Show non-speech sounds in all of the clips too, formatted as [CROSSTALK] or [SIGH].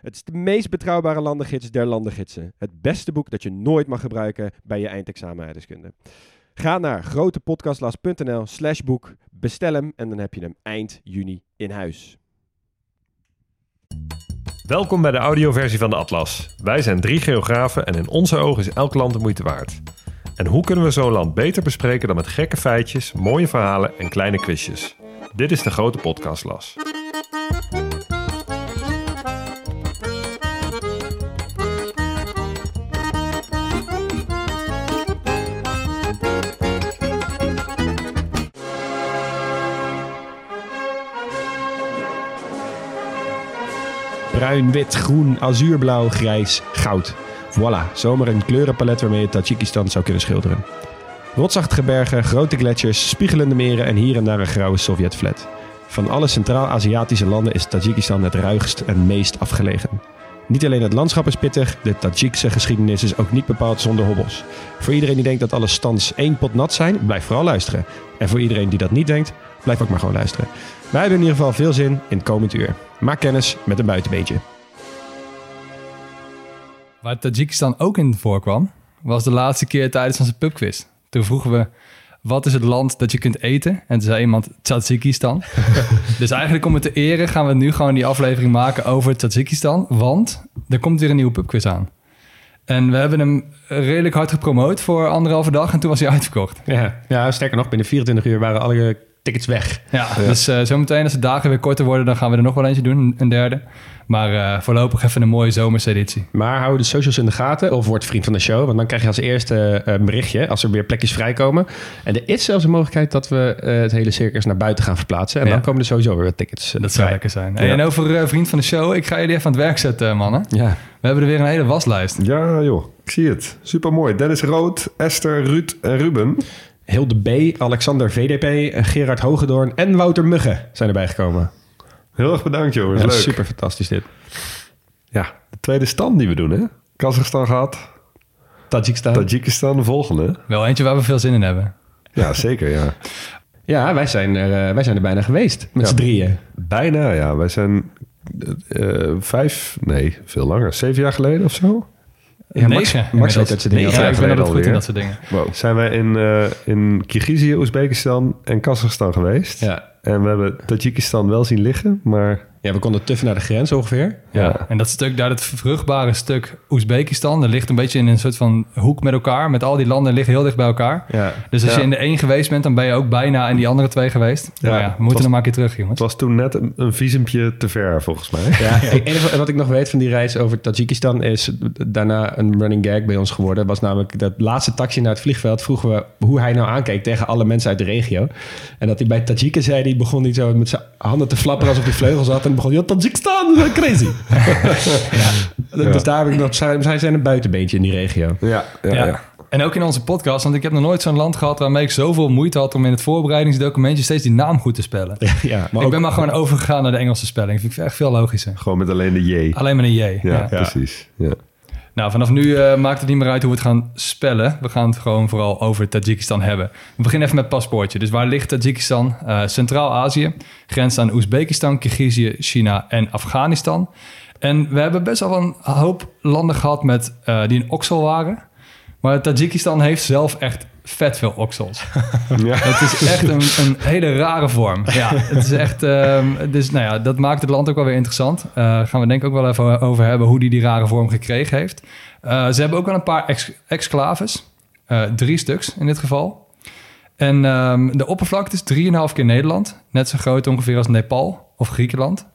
Het is de meest betrouwbare landengids der landengidsen. Het beste boek dat je nooit mag gebruiken bij je eindexamen aardrijkskunde. Ga naar grotepodcastlas.nl slash boek, bestel hem en dan heb je hem eind juni in huis. Welkom bij de audioversie van de Atlas. Wij zijn drie geografen en in onze ogen is elk land de moeite waard. En hoe kunnen we zo'n land beter bespreken dan met gekke feitjes, mooie verhalen en kleine quizjes? Dit is de grote podcastlas. Bruin, wit, groen, azuurblauw, grijs, goud. Voilà, zomaar een kleurenpalet waarmee je Tajikistan zou kunnen schilderen. Rotsachtige bergen, grote gletsjers, spiegelende meren en hier en daar een grauwe Sovjetflat. Van alle Centraal-Aziatische landen is Tajikistan het ruigst en meest afgelegen. Niet alleen het landschap is pittig, de Tajikse geschiedenis is ook niet bepaald zonder hobbels. Voor iedereen die denkt dat alle stands één pot nat zijn, blijf vooral luisteren. En voor iedereen die dat niet denkt, blijf ook maar gewoon luisteren. Wij hebben in ieder geval veel zin in het komend uur. Maak kennis met een buitenbeentje. Waar Tajikistan ook in voorkwam, was de laatste keer tijdens onze pubquiz. Toen vroegen we, wat is het land dat je kunt eten? En toen zei iemand, Tajikistan. [LAUGHS] dus eigenlijk om het te eren gaan we nu gewoon die aflevering maken over Tajikistan. Want er komt weer een nieuwe pubquiz aan. En we hebben hem redelijk hard gepromoot voor anderhalve dag en toen was hij uitverkocht. Ja, ja sterker nog, binnen 24 uur waren alle tickets weg. Ja, dus uh, zometeen als de dagen weer korter worden, dan gaan we er nog wel eentje doen, een derde. Maar uh, voorlopig even een mooie zomerseditie. Maar hou de socials in de gaten of word vriend van de show. Want dan krijg je als eerste uh, een berichtje als er weer plekjes vrijkomen. En er is zelfs een mogelijkheid dat we het hele circus naar buiten gaan verplaatsen. En ja. dan komen er sowieso weer wat tickets. dat zou lekker zijn. Ja. En over vriend van de show, ik ga jullie even aan het werk zetten, mannen. Ja. We hebben er weer een hele waslijst. Ja joh, ik zie het. Supermooi. Dennis Rood, Esther, Ruud en Ruben. Hilde B., Alexander VDP, Gerard Hogedoorn en Wouter Mugge zijn erbij gekomen. Heel erg bedankt, joh. Ja, leuk. super fantastisch dit. Ja, de tweede stand die we doen, hè? Kazachstan gehad. Tajikistan. Tajikistan, de volgende. Wel eentje waar we veel zin in hebben. Ja, zeker, ja. [LAUGHS] ja, wij zijn, er, uh, wij zijn er bijna geweest. Met ja, z'n drieën. Bijna, ja. Wij zijn uh, vijf, nee, veel langer. Zeven jaar geleden of zo? Ja, negen. Max, Max weet dat soort dingen. Ja, ik ben altijd goed in dat soort dingen. Wow. Zijn wij in, uh, in Kirgizië, Oezbekistan en Kazachstan geweest. Ja. En we hebben Tajikistan wel zien liggen, maar... Ja, we konden tuffen naar de grens ongeveer. Ja. ja. En dat stuk daar, het vruchtbare stuk Oezbekistan, dat ligt een beetje in een soort van hoek met elkaar. Met al die landen liggen heel dicht bij elkaar. Ja. Dus als Ja. je in de één geweest bent, dan ben je ook bijna in die andere twee geweest. Ja, maar ja, we moeten was- nog maar een keer terug, jongens. Het was toen net een, een visumpje te ver, volgens mij. Ja, [LAUGHS] enige wat ik nog weet van die reis over Tajikistan is daarna een running gag bij ons geworden. Was namelijk dat laatste taxi naar het vliegveld vroegen we hoe hij nou aankeek tegen alle mensen uit de regio. En dat hij bij Tajiken zei, die begon niet zo met zijn handen te flapperen alsof hij vleugels had. En begon, [LAUGHS] ja, Tajikistan, crazy. ja. Dus daar heb ik nog, zij, zij zijn een buitenbeentje in die regio. Ja, ja, Ja. ja. En ook in onze podcast, want ik heb nog nooit zo'n land gehad waarmee ik zoveel moeite had om in het voorbereidingsdocumentje steeds die naam goed te spellen. [LAUGHS] Ja, maar ik ook, ben maar gewoon overgegaan naar de Engelse spelling. Vind ik echt veel logischer. Gewoon met alleen de J. Alleen maar een J. Ja, ja. precies. Ja. Nou, vanaf nu eh, maakt het niet meer uit hoe we het gaan spellen. We gaan het gewoon vooral over Tajikistan hebben. We beginnen even met paspoortje. Dus waar ligt Tajikistan? Eh, Centraal-Azië. Grenst aan Oezbekistan, Kirgizië, China en Afghanistan. En we hebben best wel een hoop landen gehad met, eh, die een oksel waren. Maar Tajikistan heeft zelf echt vet veel oksels. [LAUGHS] Ja. Het is echt een, een hele rare vorm. Ja, het is echt. ehm, dus nou ja, dat maakt het land ook wel weer interessant. Eh gaan we denk ik ook wel even over hebben hoe die die rare vorm gekregen heeft. Eh, ze hebben ook wel een paar ex exclaves. Eh, drie stuks in dit geval. En ehm, de oppervlakte is 3,5 keer Nederland. Net zo groot ongeveer als Nepal of Griekenland.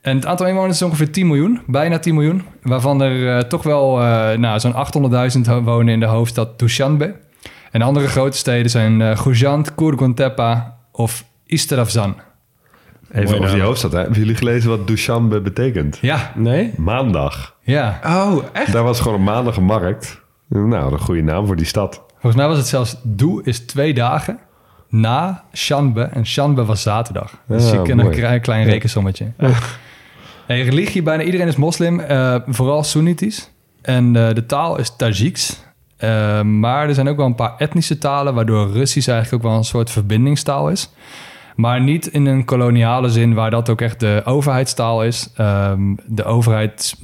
En het aantal inwoners is ongeveer 10 miljoen, bijna 10 miljoen. Waarvan er eh, toch wel eh, nou, zo'n 800.000 ho- wonen in de hoofdstad Dushanbe. En andere grote steden zijn eh Gujant, of Isteravzan. Even over die hoofdstad. Hè. Hebben jullie gelezen wat Dushanbe betekent? Ja, Nee? Maandag. ja. Oh, echt? Daar was gewoon een maandag een markt. Nou, een goede naam voor die stad. Volgens mij was het zelfs Doe is twee dagen na Shanbe. En Shanbe was zaterdag. Dus Ja, je kan mooi. een klein, klein rekensommetje. [LAUGHS] Hey, religie, bijna iedereen is moslim. eh, vooral Soenitisch. En eh, de taal is Tajiks. Eh, maar er zijn ook wel een paar etnische talen... waardoor Russisch eigenlijk ook wel een soort verbindingstaal is. Maar niet in een koloniale zin waar dat ook echt de overheidstaal is. Ehm, de overheid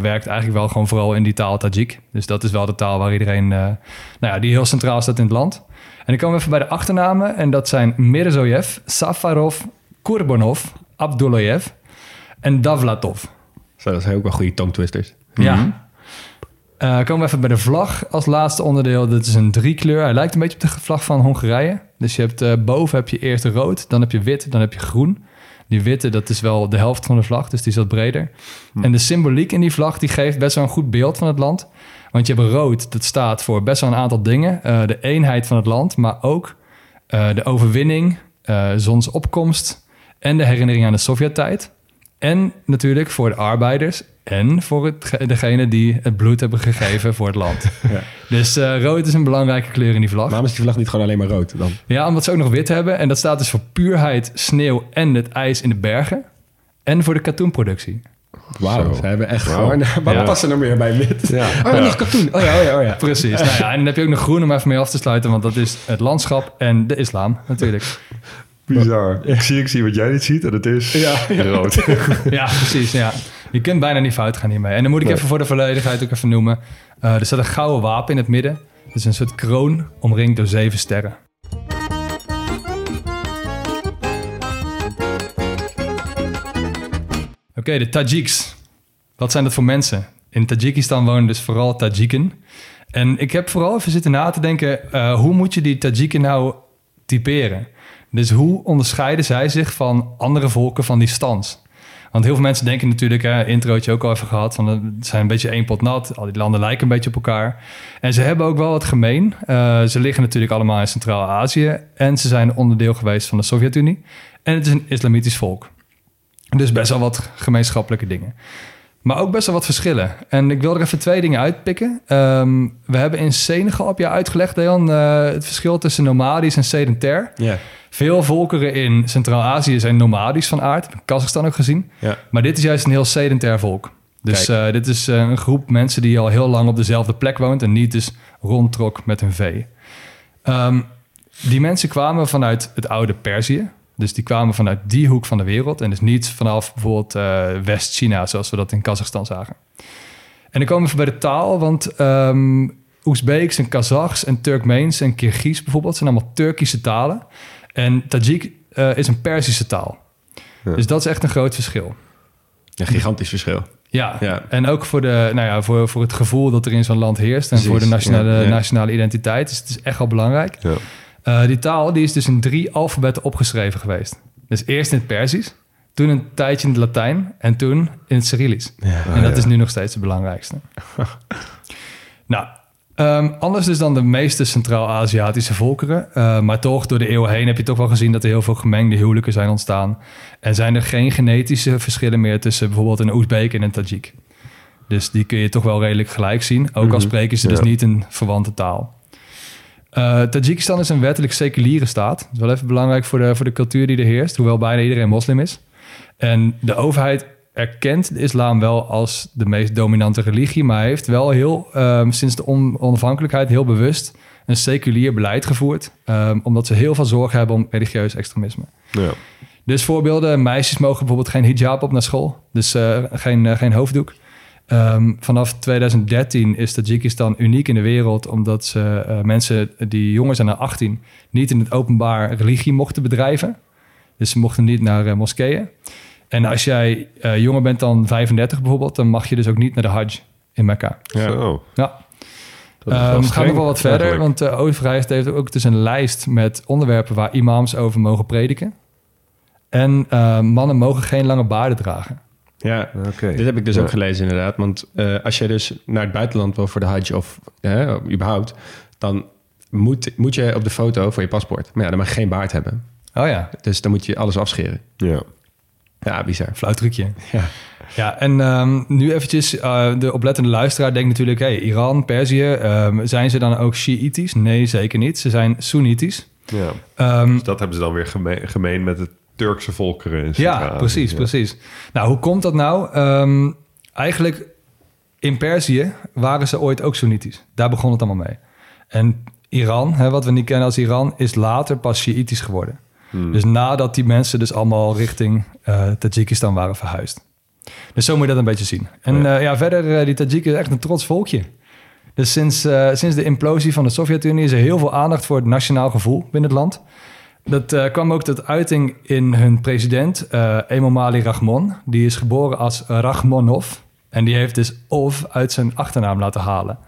werkt eigenlijk wel gewoon vooral in die taal Tajik. Dus dat is wel de taal waar iedereen, nou ja, die heel centraal staat in het land. En dan komen we even bij de achternamen. En dat zijn Mirzoyev, Safarov, Kurbonov, Abdullayev en Davlatov. Zo, dat zijn ook wel goede tongtwisters. Ja. Eh, komen we even bij de vlag als laatste onderdeel. Dat is een driekleur. Hij lijkt een beetje op de vlag van Hongarije. Dus je hebt eh, boven heb je eerst rood, dan heb je wit, dan heb je groen. Die witte, dat is wel de helft van de vlag, dus die is wat breder. En de symboliek in die vlag, die geeft best wel een goed beeld van het land. Want je hebt rood, dat staat voor best wel een aantal dingen. Eh, de eenheid van het land, maar ook eh, de overwinning, eh, zonsopkomst en de herinnering aan de Sovjet-tijd. En natuurlijk voor de arbeiders en voor het, degene die het bloed hebben gegeven voor het land. [LAUGHS] Dus eh, rood is een belangrijke kleur in die vlag. Waarom is die vlag niet gewoon alleen maar rood dan? Ja, omdat ze ook nog wit hebben. En dat staat dus voor puurheid, sneeuw en het ijs in de bergen. En voor de katoenproductie. Wauw, ze hebben echt Wauw. gewoon... Wat Ja. past er nog meer bij wit? Ja. Oh ja, nog katoen. Oh ja, oh ja, oh ja. Precies. nou ja, en dan heb je ook nog groen om even mee af te sluiten. Want dat is het landschap en de islam natuurlijk. Bizar. Ik, zie, ik zie wat jij niet ziet en het is rood. [LAUGHS] Ja, precies. Ja. Je kunt bijna niet fout gaan hiermee. En dan moet ik Nee. even voor de volledigheid ook even noemen. Eh, er staat een gouden wapen in het midden. Dat is een soort kroon omringd door zeven sterren. Oké, de Tajiks. Wat zijn dat voor mensen? In Tajikistan wonen dus vooral Tajiken. En ik heb vooral even zitten na te denken... eh, hoe moet je die Tajiken nou typeren? Dus hoe onderscheiden zij zich van andere volken van die stans? Want heel veel mensen denken natuurlijk, hè, introotje ook al even gehad, van het zijn een beetje één pot nat. Al die landen lijken een beetje op elkaar. En ze hebben ook wel wat gemeen. Eh, ze liggen natuurlijk allemaal in Centraal-Azië en ze zijn onderdeel geweest van de Sovjet-Unie. En het is een islamitisch volk. Dus best wel wat gemeenschappelijke dingen. Maar ook best wel wat verschillen. En ik wil er even twee dingen uitpikken. Ehm, we hebben in Senegal op jou uitgelegd, Dejan, eh, het verschil tussen nomadisch en sedentair. Ja. Veel volkeren in Centraal-Azië zijn nomadisch van aard. Kazachstan ook gezien. Ja. Maar dit is juist een heel sedentair volk. Dus eh, dit is eh, een groep mensen die al heel lang op dezelfde plek woont... en niet dus rondtrok met hun vee. Ehm, die mensen kwamen vanuit het oude Perzië. Dus die kwamen vanuit die hoek van de wereld... en dus niet vanaf bijvoorbeeld eh, West-China... zoals we dat in Kazachstan zagen. En dan komen we bij de taal, want ehm Oezbeeks en Kazachs en Turkmeens en Kirgiz bijvoorbeeld... zijn allemaal Turkische talen. En Tajik eh, is een Perzische taal. Ja. Dus dat is echt een groot verschil. Een gigantisch verschil. Ja, Ja. en ook voor, de, nou ja, voor, voor het gevoel dat er in zo'n land heerst... en Precies, voor de nationale, ja, nationale identiteit. Dus het is echt wel belangrijk. Ja. Eh, die taal die is dus in drie alfabetten opgeschreven geweest. Dus eerst in het Perzisch, toen een tijdje in het Latijn... en toen in het Cyrillisch. en dat ja. is nu nog steeds het belangrijkste. [LAUGHS] nou, ehm, anders dus dan de meeste Centraal-Aziatische volkeren. Eh, maar toch, door de eeuwen heen heb je toch wel gezien... dat er heel veel gemengde huwelijken zijn ontstaan. En zijn er geen genetische verschillen meer... tussen bijvoorbeeld een Oezbeek en een Tajik. Dus die kun je toch wel redelijk gelijk zien. Ook al spreken ze dus Ja. niet een verwante taal. Eh Tajikistan is een wettelijk seculiere staat. Dat is wel even belangrijk voor de, voor de cultuur die er heerst. Hoewel bijna iedereen moslim is. En de overheid erkent de islam wel als de meest dominante religie, maar heeft wel heel, ehm, sinds de on- onafhankelijkheid heel bewust een seculier beleid gevoerd, ehm, omdat ze heel veel zorg hebben om religieus extremisme. Ja. Dus voorbeelden, meisjes mogen bijvoorbeeld geen hijab op naar school, dus eh, geen, eh, geen hoofddoek. Ehm, vanaf 2013 is Tajikistan uniek in de wereld, omdat ze eh, mensen die jonger zijn dan 18 niet in het openbaar religie mochten bedrijven. Dus ze mochten niet naar eh, moskeeën. En als jij eh, jonger bent dan 35 bijvoorbeeld, dan mag je dus ook niet naar de Hajj in Mekka. Zo. Ja. Dat is wel Ehm, gaan streng, nog wel wat verder, eigenlijk. want de overheid heeft ook dus een lijst met onderwerpen waar imams over mogen prediken. En eh, mannen mogen geen lange baarden dragen. Ja, Oké. dit heb ik dus Ja. ook gelezen inderdaad. Want eh, als je dus naar het buitenland wil voor de Hajj of überhaupt... dan moet, moet je op de foto voor je paspoort. Maar ja, dan mag je geen baard hebben. Oh ja, Dus dan moet je alles afscheren. Ja. Ja, bizar. Fluittrucje. Ja. Ja, en ehm, nu eventjes, eh, de oplettende luisteraar denkt natuurlijk... hey, Iran, Perzië, ehm, zijn ze dan ook Shiïtisch? Nee, zeker niet. Ze zijn Soenitisch. Ja. Ehm, Dus dat hebben ze dan weer geme- gemeen met het Turkse volkeren in ja, precies, Ja. precies. Nou, hoe komt dat nou? Ehm, eigenlijk, in Perzië waren ze ooit ook Soenitisch. Daar begon het allemaal mee. En Iran, hè, wat we niet kennen als Iran, is later pas Shiïtisch geworden. Hmm. Dus nadat die mensen dus allemaal richting eh Tajikistan waren verhuisd. Dus zo moet je dat een beetje zien. En Ja. ja, ja verder, eh, die Tajiken is echt een trots volkje. Dus sinds, eh, sinds de implosie van de Sovjet-Unie is er heel veel aandacht voor het nationaal gevoel binnen het land. Dat eh, kwam ook tot uiting in hun president, eh Emomali Rahmon. Die is geboren als Rahmonov. En die heeft dus Ov uit zijn achternaam laten halen.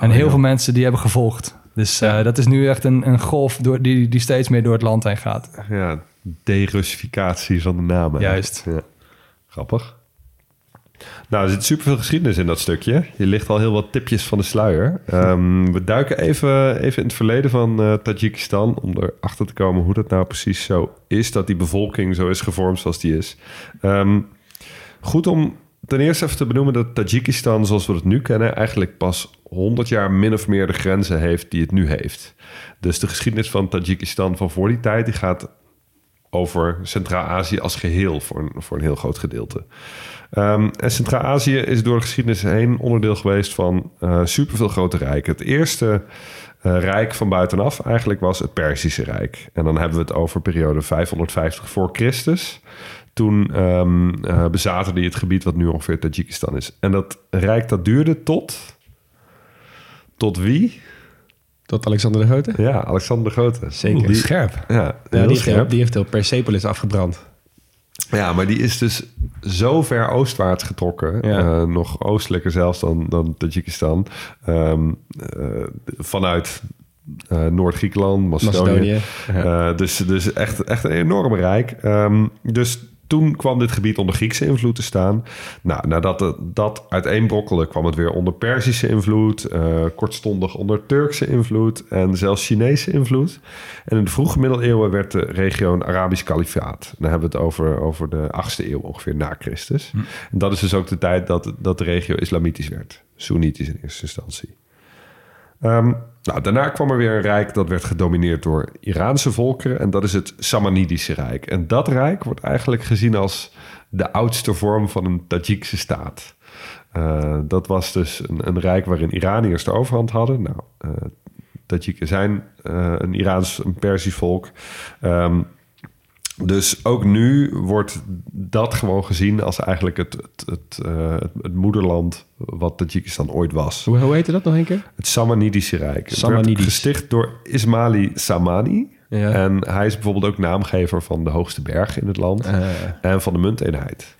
en heel veel mensen die hebben gevolgd. Dus eh, dat is nu echt een, een golf door, die, die steeds meer door het land heen gaat. Ja, derussificatie van de namen. Juist. Ja. Grappig. Nou, er zit superveel geschiedenis in dat stukje. Je ligt al heel wat tipjes van de sluier. Ehm, we duiken even, even in het verleden van eh Tajikistan... om erachter te komen hoe dat nou precies zo is... dat die bevolking zo is gevormd zoals die is. Ehm, goed om ten eerste even te benoemen dat Tajikistan zoals we het nu kennen... eigenlijk pas 100 jaar min of meer de grenzen heeft die het nu heeft. Dus de geschiedenis van Tajikistan van voor die tijd... die gaat over Centraal-Azië als geheel voor een, voor een heel groot gedeelte. Ehm, en Centraal-Azië is door de geschiedenis heen onderdeel geweest van eh superveel grote rijken. Het eerste eh, rijk van buitenaf eigenlijk was het Perzische Rijk. En dan hebben we het over periode 550 voor Christus. Toen ehm, eh, bezaten die het gebied wat nu ongeveer Tajikistan is. En dat rijk dat duurde tot... Tot wie? Tot Alexander de Grote? Ja, Alexander de Grote. Zeker. Die, Scherp. ja, die, heeft scherp. heel, die heeft heel Persepolis afgebrand. Ja, maar die is dus zo ver oostwaarts getrokken. Ja. eh, nog oostelijker zelfs dan, dan Tajikistan. Ehm, eh, vanuit eh, Noord-Griekenland, Macedonië. Macedonië. Ja. Dus dus echt, echt een enorm rijk. Ehm, dus toen kwam dit gebied onder Griekse invloed te staan. Nou, nadat het, dat uiteenbrokkelde, kwam het weer onder Perzische invloed. eh, kortstondig onder Turkse invloed en zelfs Chinese invloed. En in de vroege middeleeuwen werd de regio een Arabisch kalifaat. Dan hebben we het over, over de 8e eeuw ongeveer na Christus. En dat is dus ook de tijd dat, dat de regio islamitisch werd. Soenitisch in eerste instantie. Ehm, nou, daarna kwam er weer een rijk dat werd gedomineerd door Iraanse volkeren. En dat is het Samanidische Rijk. En dat rijk wordt eigenlijk gezien als de oudste vorm van een Tajikse staat. Eh, dat was dus een, een rijk waarin Iraniërs de overhand hadden. Nou, eh Tajiken zijn eh, een Iraans, een Persisch volk. Ehm, dus ook nu wordt dat gewoon gezien als eigenlijk het, het, het, eh, het, het moederland wat Tajikistan ooit was. Hoe, hoe heette dat nog een keer? Het Samanidische Rijk. Het Samanidisch. gesticht door Ismaili Samani. Ja. En hij is bijvoorbeeld ook naamgever van de hoogste berg in het land. Eh, En van de munteenheid.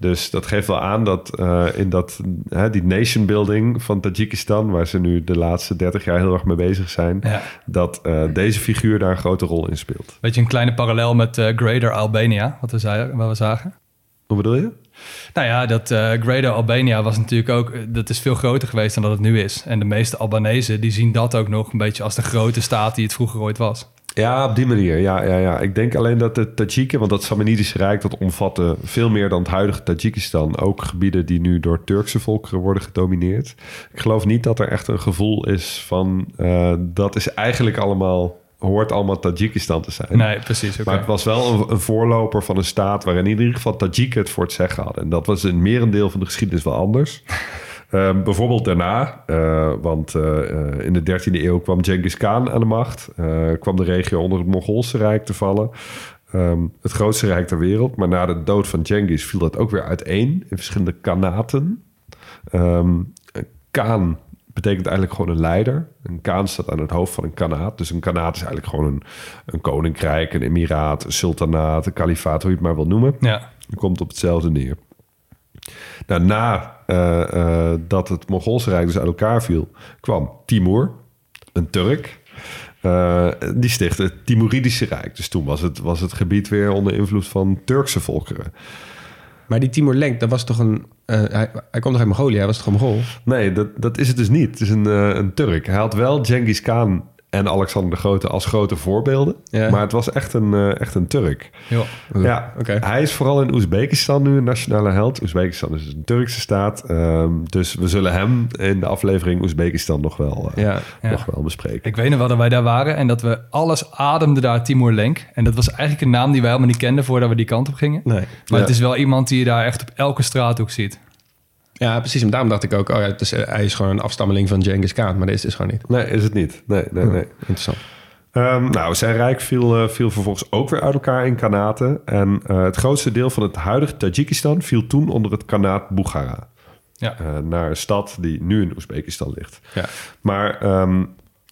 Dus dat geeft wel aan dat eh, in dat, hè, die nation building van Tajikistan... waar ze nu de laatste 30 jaar heel erg mee bezig zijn... Ja. dat eh, deze figuur daar een grote rol in speelt. Beetje een kleine parallel met eh, Greater Albania, wat we, wat we zagen. Hoe bedoel je? Nou ja, dat eh, Greater Albania was natuurlijk ook... dat is veel groter geweest dan dat het nu is. En de meeste Albanese die zien dat ook nog een beetje als de grote staat die het vroeger ooit was. Ja, op die manier. Ja, ja, ja. Ik denk alleen dat de Tajiken, want dat Samanidische Rijk, dat omvatte veel meer dan het huidige Tajikistan. Ook gebieden die nu door Turkse volkeren worden gedomineerd. Ik geloof niet dat er echt een gevoel is van eh, dat is eigenlijk allemaal, hoort allemaal Tajikistan te zijn. Nee, precies. Maar het was wel een, een voorloper van een staat waarin in ieder geval Tajiken het voor het zeggen hadden. En dat was in merendeel van de geschiedenis wel anders. Ehm, bijvoorbeeld daarna, eh, want eh, eh, in de 13e eeuw kwam Genghis Khan aan de macht. kwam de regio onder het Mongoolse Rijk te vallen. Ehm, het grootste rijk ter wereld. Maar na de dood van Genghis viel dat ook weer uiteen in verschillende kanaten. Ehm, een Khan betekent eigenlijk gewoon een leider. Een Khan staat aan het hoofd van een kanaat. Dus een kanaat is eigenlijk gewoon een, een koninkrijk, een emiraat, een sultanaat, een kalifaat, hoe je het maar wil noemen. Ja, Het komt op hetzelfde neer. Nou, na eh, eh, dat het Mongoolse Rijk dus uit elkaar viel, kwam Timur, een Turk. Eh, die stichtte het Timuridische Rijk. Dus toen was het, was het gebied weer onder invloed van Turkse volkeren. maar die Timur Lenk, dat was toch een... hij, hij kwam toch uit Mongolië? Hij was toch een Mongool? Nee, dat, dat is het dus niet. Het is een, een Turk. Hij had wel Genghis Khan en Alexander de Grote als grote voorbeelden. Ja. Maar het was echt een, eh, echt een Turk. Ja, Oké. hij is vooral in Oezbekistan nu een nationale held. Oezbekistan is een Turkse staat. ehm, dus we zullen hem in de aflevering Oezbekistan nog wel, eh, Ja. Ja. nog wel bespreken. Ik weet nog wel dat wij daar waren en dat we alles ademden daar Timur Lenk. En dat was eigenlijk een naam die wij helemaal niet kenden voordat we die kant op gingen. Nee. Maar het is wel iemand die je daar echt op elke straathoek ziet. Ja, precies. En daarom dacht ik ook, oh ja, het is, hij is gewoon een afstammeling van Genghis Khan. Maar deze is gewoon niet. Nee, is het niet. Nee, nee, nee. Interessant. Ehm, nou, zijn rijk viel, viel vervolgens ook weer uit elkaar in kanaten. En eh, het grootste deel van het huidige Tajikistan viel toen onder het kanaat Bukhara. Ja. Eh, naar een stad die nu in Oezbekistan ligt. Ja. Maar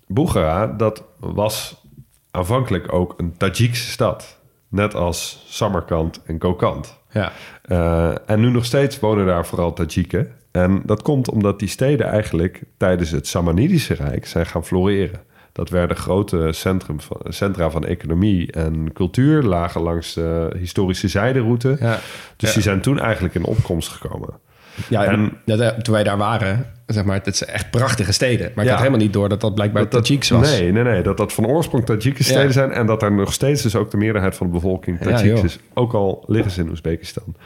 Bukhara, dat was aanvankelijk ook een Tajikse stad. Net als Samarkand en Kokand. Ja. Eh, en nu nog steeds wonen daar vooral Tajiken. En dat komt omdat die steden eigenlijk tijdens het Samanidische Rijk zijn gaan floreren. Dat werden grote centrum van, centra van economie en cultuur, lagen langs de historische zijderoute. Ja. Dus Ja. die zijn toen eigenlijk in opkomst gekomen. Ja, en de- toen wij daar waren, zeg maar, het zijn echt prachtige steden. Maar ik Ja. had helemaal niet door dat dat blijkbaar Dat Tajiks was. Nee, nee, nee. Dat dat van oorsprong Tajikse steden Ja. zijn. En dat daar nog steeds dus ook de meerderheid van de bevolking Tajiks is. Ook al liggen ze in Oezbekistan.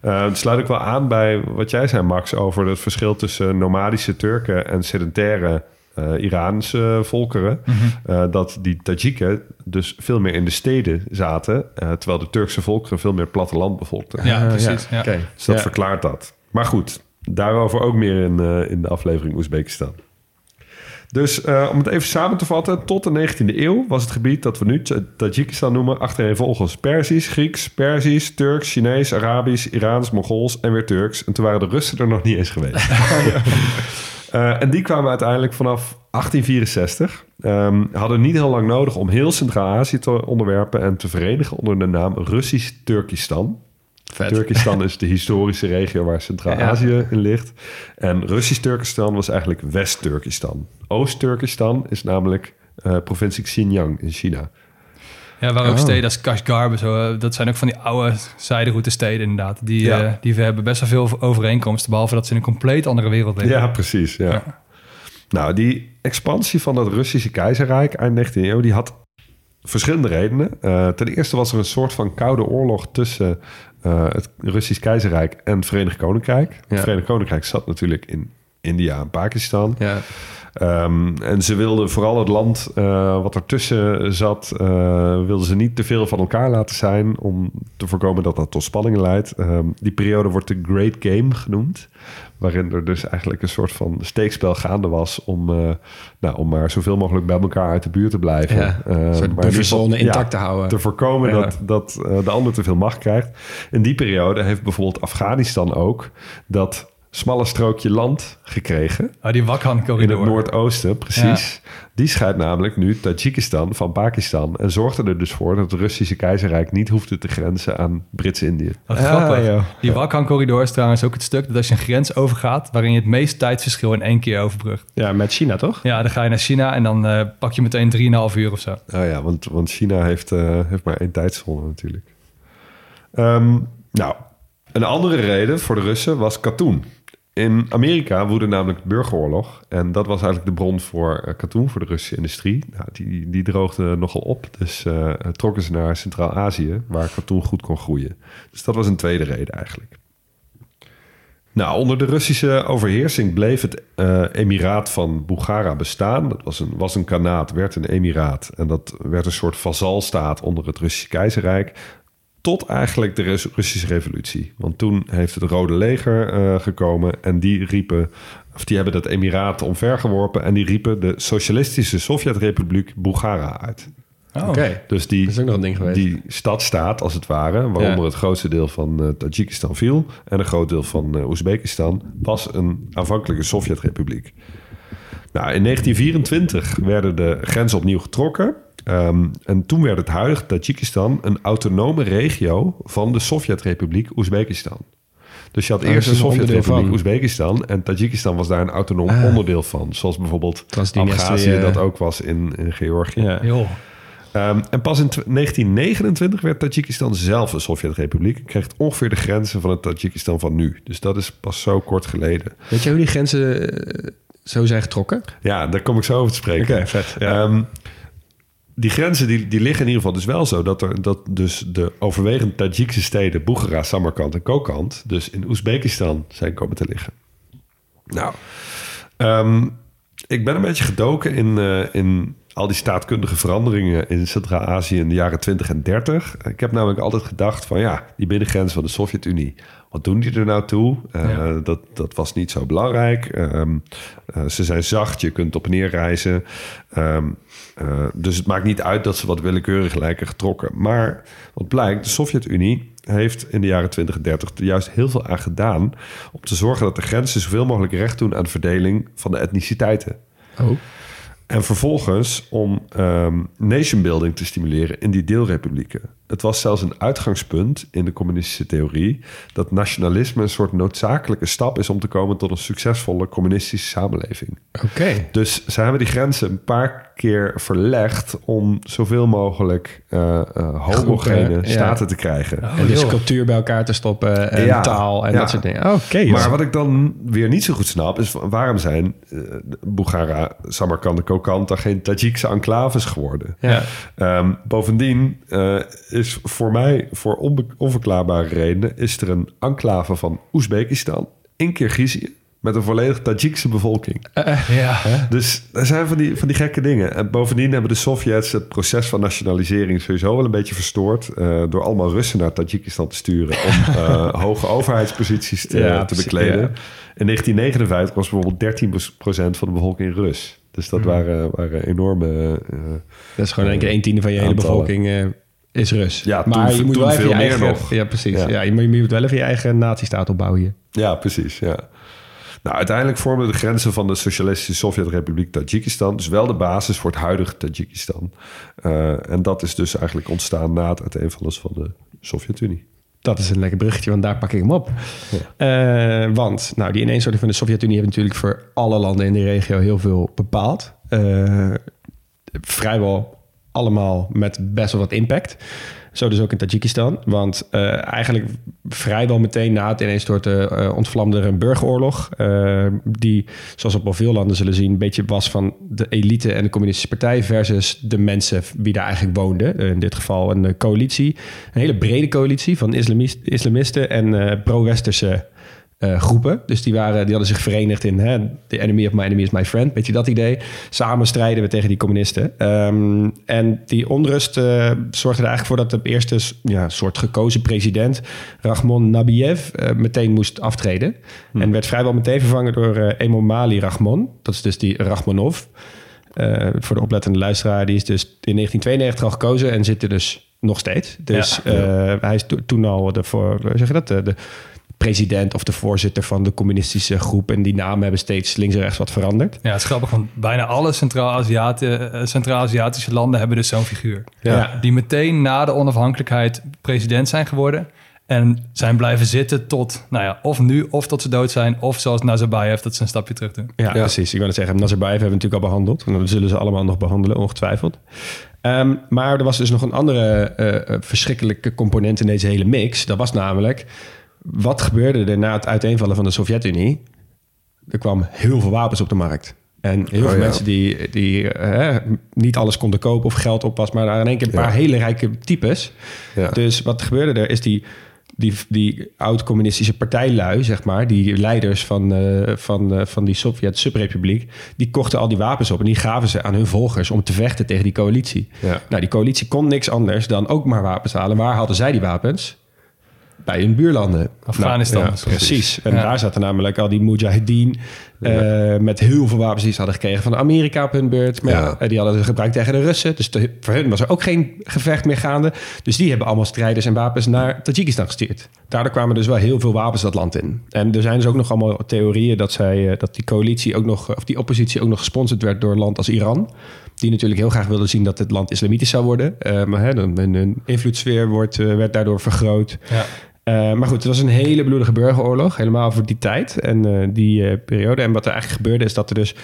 Eh, het sluit ook wel aan bij wat jij zei, Max, over het verschil tussen nomadische Turken en sedentaire eh Iraanse volkeren. Mhm. Eh, dat die Tajiken dus veel meer in de steden zaten. eh, terwijl de Turkse volkeren veel meer platteland bevolkten. Ja, precies. Ja. Oké. Dus dat Ja. verklaart dat. Maar goed, daarover ook meer in, eh, in de aflevering Oezbekistan. Dus eh, om het even samen te vatten, tot de 19e eeuw was het gebied dat we nu Tajikistan noemen achtereenvolgens Perzisch, Grieks, Perzisch, Turks, Chinees, Arabisch, Iraans, Mongols en weer Turks. En toen waren de Russen er nog niet eens geweest. [LAUGHS] Eh, en die kwamen uiteindelijk vanaf 1864. Ehm, hadden niet heel lang nodig om heel Centraal-Azië te onderwerpen en te verenigen onder de naam Russisch-Turkistan. Vet. Turkistan is de historische regio waar Centraal-Azië in ligt. En Russisch-Turkestan was eigenlijk West-Turkistan. Oost-Turkistan is namelijk eh, provincie Xinjiang in China. Ja, waar ook Oh. steden als Kashgar, zo, eh, dat zijn ook van die oude zijderoute steden inderdaad. Die, Ja. eh, die hebben best wel veel overeenkomsten, behalve dat ze in een compleet andere wereld leven. Ja, precies. Ja. Ja. Nou, die expansie van het Russische keizerrijk eind 19e eeuw... die had verschillende redenen. Eh, ten eerste was er een soort van koude oorlog tussen eh, het Russisch keizerrijk en het Verenigd Koninkrijk. Ja. Het Verenigd Koninkrijk zat natuurlijk in India en Pakistan. Ja. Ehm, en ze wilden vooral het land eh, wat ertussen zat, eh, wilden ze niet te veel van elkaar laten zijn om te voorkomen dat dat tot spanningen leidt. Ehm, die periode wordt de Great Game genoemd, waarin er dus eigenlijk een soort van steekspel gaande was om, eh, nou, om maar zoveel mogelijk bij elkaar uit de buurt te blijven. Ja, Ehm, een geval- bufferzone intact ja, te houden. te voorkomen Ja. dat, dat de ander te veel macht krijgt. In die periode heeft bijvoorbeeld Afghanistan ook dat smalle strookje land gekregen. Ah, die In Wakhan-corridor. het noordoosten, precies. Die scheidt namelijk nu Tajikistan van Pakistan. En zorgde er dus voor dat het Russische keizerrijk niet hoefde te grenzen aan Brits-Indië. Wat Ah, grappig. joh. Die Wakhan-corridor is trouwens ook het stuk dat als je een grens overgaat... waarin je het meeste tijdsverschil in één keer overbrugt. ja, met China toch? Ja, dan ga je naar China en dan eh, pak je meteen 3,5 uur of zo. Oh ja, want, want China heeft, eh, heeft maar één tijdzone natuurlijk. Ehm, nou, een andere reden voor de Russen was katoen. In Amerika woedde namelijk de burgeroorlog. En dat was eigenlijk de bron voor eh, katoen voor de Russische industrie. Nou, die, die droogde nogal op. Dus eh, trokken ze naar Centraal-Azië, waar katoen goed kon groeien. Dus dat was een tweede reden eigenlijk. Nou, onder de Russische overheersing bleef het eh, emiraat van Bukhara bestaan. Dat was een, was een kanaat, werd een emiraat. En dat werd een soort vazalstaat onder het Russische keizerrijk. Tot eigenlijk de Rus- Russische revolutie. Want toen heeft het Rode Leger eh, gekomen en die riepen... of die hebben dat emiraat omvergeworpen... en die riepen de Socialistische Sovjetrepubliek Bukhara uit. Oh. Oké. Dus die, Dat is ook nog een ding geweest. die stadstaat, als het ware, waaronder Ja. het grootste deel van eh, Tajikistan viel en een groot deel van eh, Oezbekistan, was een aanvankelijke Sovjetrepubliek. Nou, in 1924 werden de grenzen opnieuw getrokken. Ehm, en toen werd het huidige Tajikistan een autonome regio van de Sovjetrepubliek Oezbekistan. Dus je had Ah, eerst de Sovjetrepubliek. Oezbekistan en Tajikistan was daar een autonoom Ah. onderdeel van. Zoals bijvoorbeeld Abhazie eh. dat ook was in, in Georgië. Ja. Ehm, en pas in tw- 1929 werd Tajikistan zelf een Sovjetrepubliek. En kreeg het ongeveer de grenzen van het Tajikistan van nu. Dus dat is pas zo kort geleden. Weet je hoe die grenzen eh, zo zijn getrokken? Ja, daar kom ik zo over te spreken. Oké, vet, ja. Ehm, die grenzen die, die liggen in ieder geval dus wel zo dat er dat dus de overwegend Tajikse steden Boegara, Samarkand en Kokand dus in Oezbekistan zijn komen te liggen. Nou, ehm, ik ben een beetje gedoken in, eh, in al die staatkundige veranderingen in Centraal-Azië in de jaren 20 en 30. Ik heb namelijk altijd gedacht van ja, die binnengrens van de Sovjet-Unie, wat doen die er nou toe? Eh, dat, dat was niet zo belangrijk. Ehm, eh, ze zijn zacht, je kunt op en neer reizen. Ehm, eh, dus het maakt niet uit dat ze wat willekeurig lijken getrokken. Maar wat blijkt, de Sovjet-Unie heeft in de jaren 20 en 30 er juist heel veel aan gedaan... om te zorgen dat de grenzen zoveel mogelijk recht doen aan de verdeling van de etniciteiten. Oh. En vervolgens om ehm nation building te stimuleren in die deelrepublieken. Het was zelfs een uitgangspunt in de communistische theorie dat nationalisme een soort noodzakelijke stap is om te komen tot een succesvolle communistische samenleving. Oké. Dus ze hebben die grenzen een paar keer verlegd om zoveel mogelijk eh, eh, homogene Groepen, ja. staten te krijgen. En dus cultuur bij elkaar te stoppen en Ja, taal en ja. dat soort dingen. Oké. Maar wat ik dan weer niet zo goed snap, is waarom zijn uh, Boegara, Samarkand en Kokand dan geen Tajikse enclaves geworden? Ja. Ehm, bovendien eh, is voor mij, voor onbe- onverklaarbare redenen, is er een enclave van Oezbekistan in Kirgizië met een volledig Tajikse bevolking. Ja. Dus er zijn van die, van die gekke dingen. En bovendien hebben de Sovjets het proces van nationalisering sowieso wel een beetje verstoord. eh, door allemaal Russen naar Tajikistan te sturen om [LAUGHS] eh, hoge overheidsposities te, Ja, te precies, bekleden. ja. In 1959 was bijvoorbeeld 13% van de bevolking Rus. Dus dat waren, waren enorme. eh, Dat is gewoon één keer een tiende van je hele bevolking eh, is Rus. Ja, maar toen- je moet wel even veel je meer eigen... nog. Ja, precies. Ja. Ja. je, moet, je moet wel even je eigen nazistaat opbouwen hier. Ja, precies. Ja. Nou, uiteindelijk vormden de grenzen van de Socialistische Sovjet-Republiek Tajikistan dus wel de basis voor het huidige Tajikistan. Eh, en dat is dus eigenlijk ontstaan na het uiteenvallen van de Sovjet-Unie. Dat is een lekker bruggetje, want daar pak ik hem op. Eh, want nou, die ineenstorting van de Sovjet-Unie heeft natuurlijk voor alle landen in de regio heel veel bepaald. Eh, vrijwel allemaal met best wel wat impact. Zo dus ook in Tajikistan. Want eh, eigenlijk vrijwel meteen na het ineenstorten eh, ontvlamde er een burgeroorlog. eh, die, zoals op al veel landen zullen zien, een beetje was van de elite en de communistische partij versus de mensen wie daar eigenlijk woonden. Eh, in dit geval een coalitie. Een hele brede coalitie van islamist, islamisten en pro-westerse eh, groepen. Dus die, waren, die hadden zich verenigd in hè, the enemy of my enemy is my friend. Weet je dat idee? Samen strijden we tegen die communisten. Ehm, en die onrust eh, zorgde er eigenlijk voor dat de eerste ja, soort gekozen president, Rahmon Nabiev, eh, meteen moest aftreden. En werd vrijwel meteen vervangen door Emomali Rahmon. Dat is dus die Rahmonov. Voor de oplettende luisteraar, die is dus in 1992 al gekozen en zit er dus nog steeds. Dus Ja. hij is to- toen al de, voor, zeg je dat, de, de president of de voorzitter van de communistische groep. En die namen hebben steeds links en rechts wat veranderd. Ja, het is grappig, want bijna alle eh, Centraal-Aziatische landen hebben dus zo'n figuur. Ja. Die meteen na de onafhankelijkheid president zijn geworden. En zijn blijven zitten tot, nou ja, of nu, of tot ze dood zijn. Of zoals Nazarbayev, dat ze een stapje terug doen. Ja, precies. Ik wil het zeggen, Nazarbayev hebben we natuurlijk al behandeld. En dat zullen ze allemaal nog behandelen, ongetwijfeld. Ehm, maar er was dus nog een andere eh, eh, verschrikkelijke component in deze hele mix. Dat was namelijk, wat gebeurde er na het uiteenvallen van de Sovjet-Unie? Er kwam heel veel wapens op de markt. En heel Oh, veel ja. mensen die, die eh, niet alles konden kopen of geld op was, maar in één keer een paar Ja. hele rijke types. Ja. Dus wat gebeurde er is die, die, die oud-communistische partijlui, zeg maar, die leiders van, eh, van, eh, van die Sovjet-subrepubliek, die kochten al die wapens op en die gaven ze aan hun volgers om te vechten tegen die coalitie. Nou, die coalitie kon niks anders dan ook maar wapens halen. Waar hadden zij die wapens? Bij hun buurlanden. Afghanistan. Nou, ja, precies. En Ja. daar zaten namelijk al die mujahideen eh, met heel veel wapens die ze hadden gekregen van Amerika op hun beurt. Maar ja. Ja. eh, die hadden ze gebruikt tegen de Russen. Dus voor hen was er ook geen gevecht meer gaande. Dus die hebben allemaal strijders en wapens naar Tajikistan gestuurd. Daardoor kwamen dus wel heel veel wapens dat land in. En er zijn dus ook nog allemaal theorieën dat, zij, eh, dat die coalitie ook nog, of die oppositie ook nog gesponsord werd door een land als Iran. Die natuurlijk heel graag wilde zien dat het land islamitisch zou worden. Eh, maar hè, hun, invloedssfeer wordt, werd daardoor vergroot. Ja. Eh, maar goed, het was een hele bloedige burgeroorlog, helemaal voor die tijd en eh, die eh, periode. En wat er eigenlijk gebeurde is dat er dus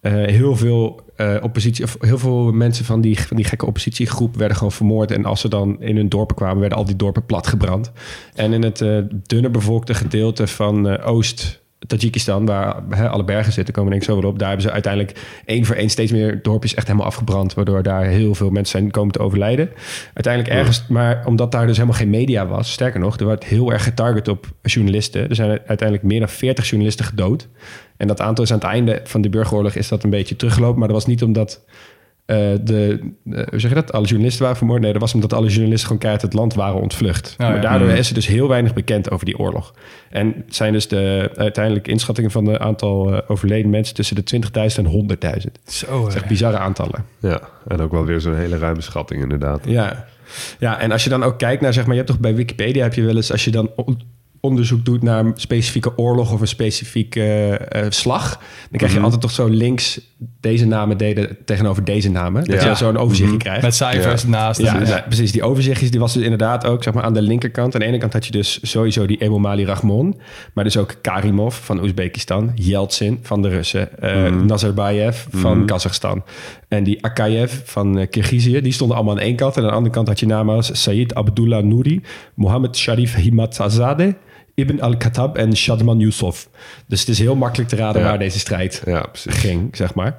heel veel oppositie, of heel veel mensen van die, van die gekke oppositiegroep werden gewoon vermoord. En als ze dan in hun dorpen kwamen, werden al die dorpen platgebrand. En in het dunner bevolkte gedeelte van Oost Tajikistan, waar alle bergen zitten, komen denk ik zo wel op. Daar hebben ze uiteindelijk één voor één steeds meer dorpjes echt helemaal afgebrand. Waardoor daar heel veel mensen zijn komen te overlijden. Uiteindelijk ergens, maar omdat daar dus helemaal geen media was. Sterker nog, er werd heel erg getarget op journalisten. Er zijn uiteindelijk meer dan 40 journalisten gedood. En dat aantal is aan het einde van de burgeroorlog is dat een beetje teruggelopen. Maar dat was niet omdat de, eh, hoe zeg je dat? Alle journalisten waren vermoord. Nee, dat was omdat alle journalisten gewoon keihard het land waren ontvlucht. ja. maar daardoor Mm. is er dus heel weinig bekend over die oorlog. En zijn dus de uiteindelijke inschattingen van de aantal eh, overleden mensen tussen de 20.000 en 100.000. Zo, Dat echt bizarre aantallen. Ja, en ook wel weer zo'n hele ruime schatting inderdaad. Ja. ja, en als je dan ook kijkt naar, zeg maar, je hebt toch bij Wikipedia heb je wel eens, als je dan on- onderzoek doet naar een specifieke oorlog of een specifieke eh, slag, dan krijg je Mhm. altijd toch zo links deze namen deden tegenover deze namen. Dat Ja. je zo'n overzichtje Mhm. krijgt. Met cijfers naast. Ja, precies. Die overzichtjes die was dus inderdaad ook zeg maar, aan de linkerkant. Aan de ene kant had je dus sowieso die Emomali Rahmon. Maar dus ook Karimov van Oezbekistan. Yeltsin van de Russen. eh, Nazarbayev van Mhm. Kazachstan. En die Akayev van eh, Kirgizië. Die stonden allemaal aan één kant. En aan de andere kant had je namen als Said Abdullah Nouri. Mohammed Sharif Himatzadeh. Ibn al-Khattab en Shadman Yusuf. Dus het is heel makkelijk te raden Ja. waar deze strijd Ja, ging, zeg maar.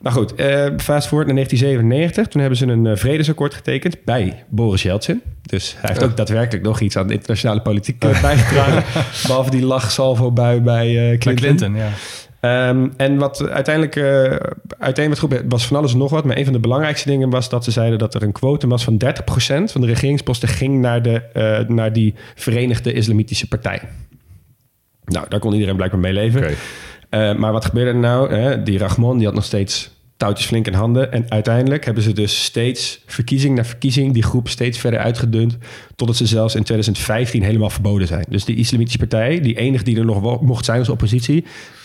Nou goed, eh fast forward naar 1997. Toen hebben ze een eh, vredesakkoord getekend bij Boris Yeltsin. Dus hij heeft ook daadwerkelijk nog iets aan de internationale politiek eh, bijgedragen. [LAUGHS] Behalve die lachsalvo-bui bij eh, Bij Clinton. Clinton, ja. Ehm, en wat uiteindelijk uh, uiteen werd goed was van alles en nog wat. Maar een van de belangrijkste dingen was dat ze zeiden dat er een quotum was van 30% van de regeringsposten ging naar, de, eh, naar die Verenigde Islamitische Partij. Nou, daar kon iedereen blijkbaar mee leven. Uh, maar wat gebeurde er nou? Hè? Die Rahmon die had nog steeds touwtjes flink in handen. En uiteindelijk hebben ze dus steeds verkiezing na verkiezing die groep steeds verder uitgedund. Totdat ze zelfs in 2015 helemaal verboden zijn. Dus die Islamitische Partij, die enige die er nog mocht zijn als oppositie,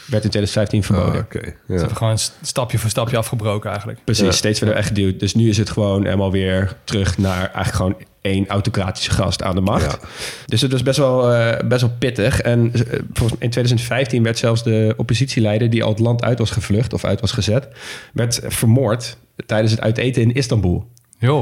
werd in 2015 verboden. Ze ja. hebben gewoon stapje voor stapje afgebroken eigenlijk. Precies, Ja. steeds verder weggeduwd. Dus nu is het gewoon helemaal weer terug naar eigenlijk gewoon één autocratische gast aan de macht. Ja. Dus het was best wel, eh, best wel pittig. En eh, volgens in 2015 werd zelfs de oppositieleider... die al het land uit was gevlucht of uit was gezet... werd vermoord tijdens het uiteten in Istanbul.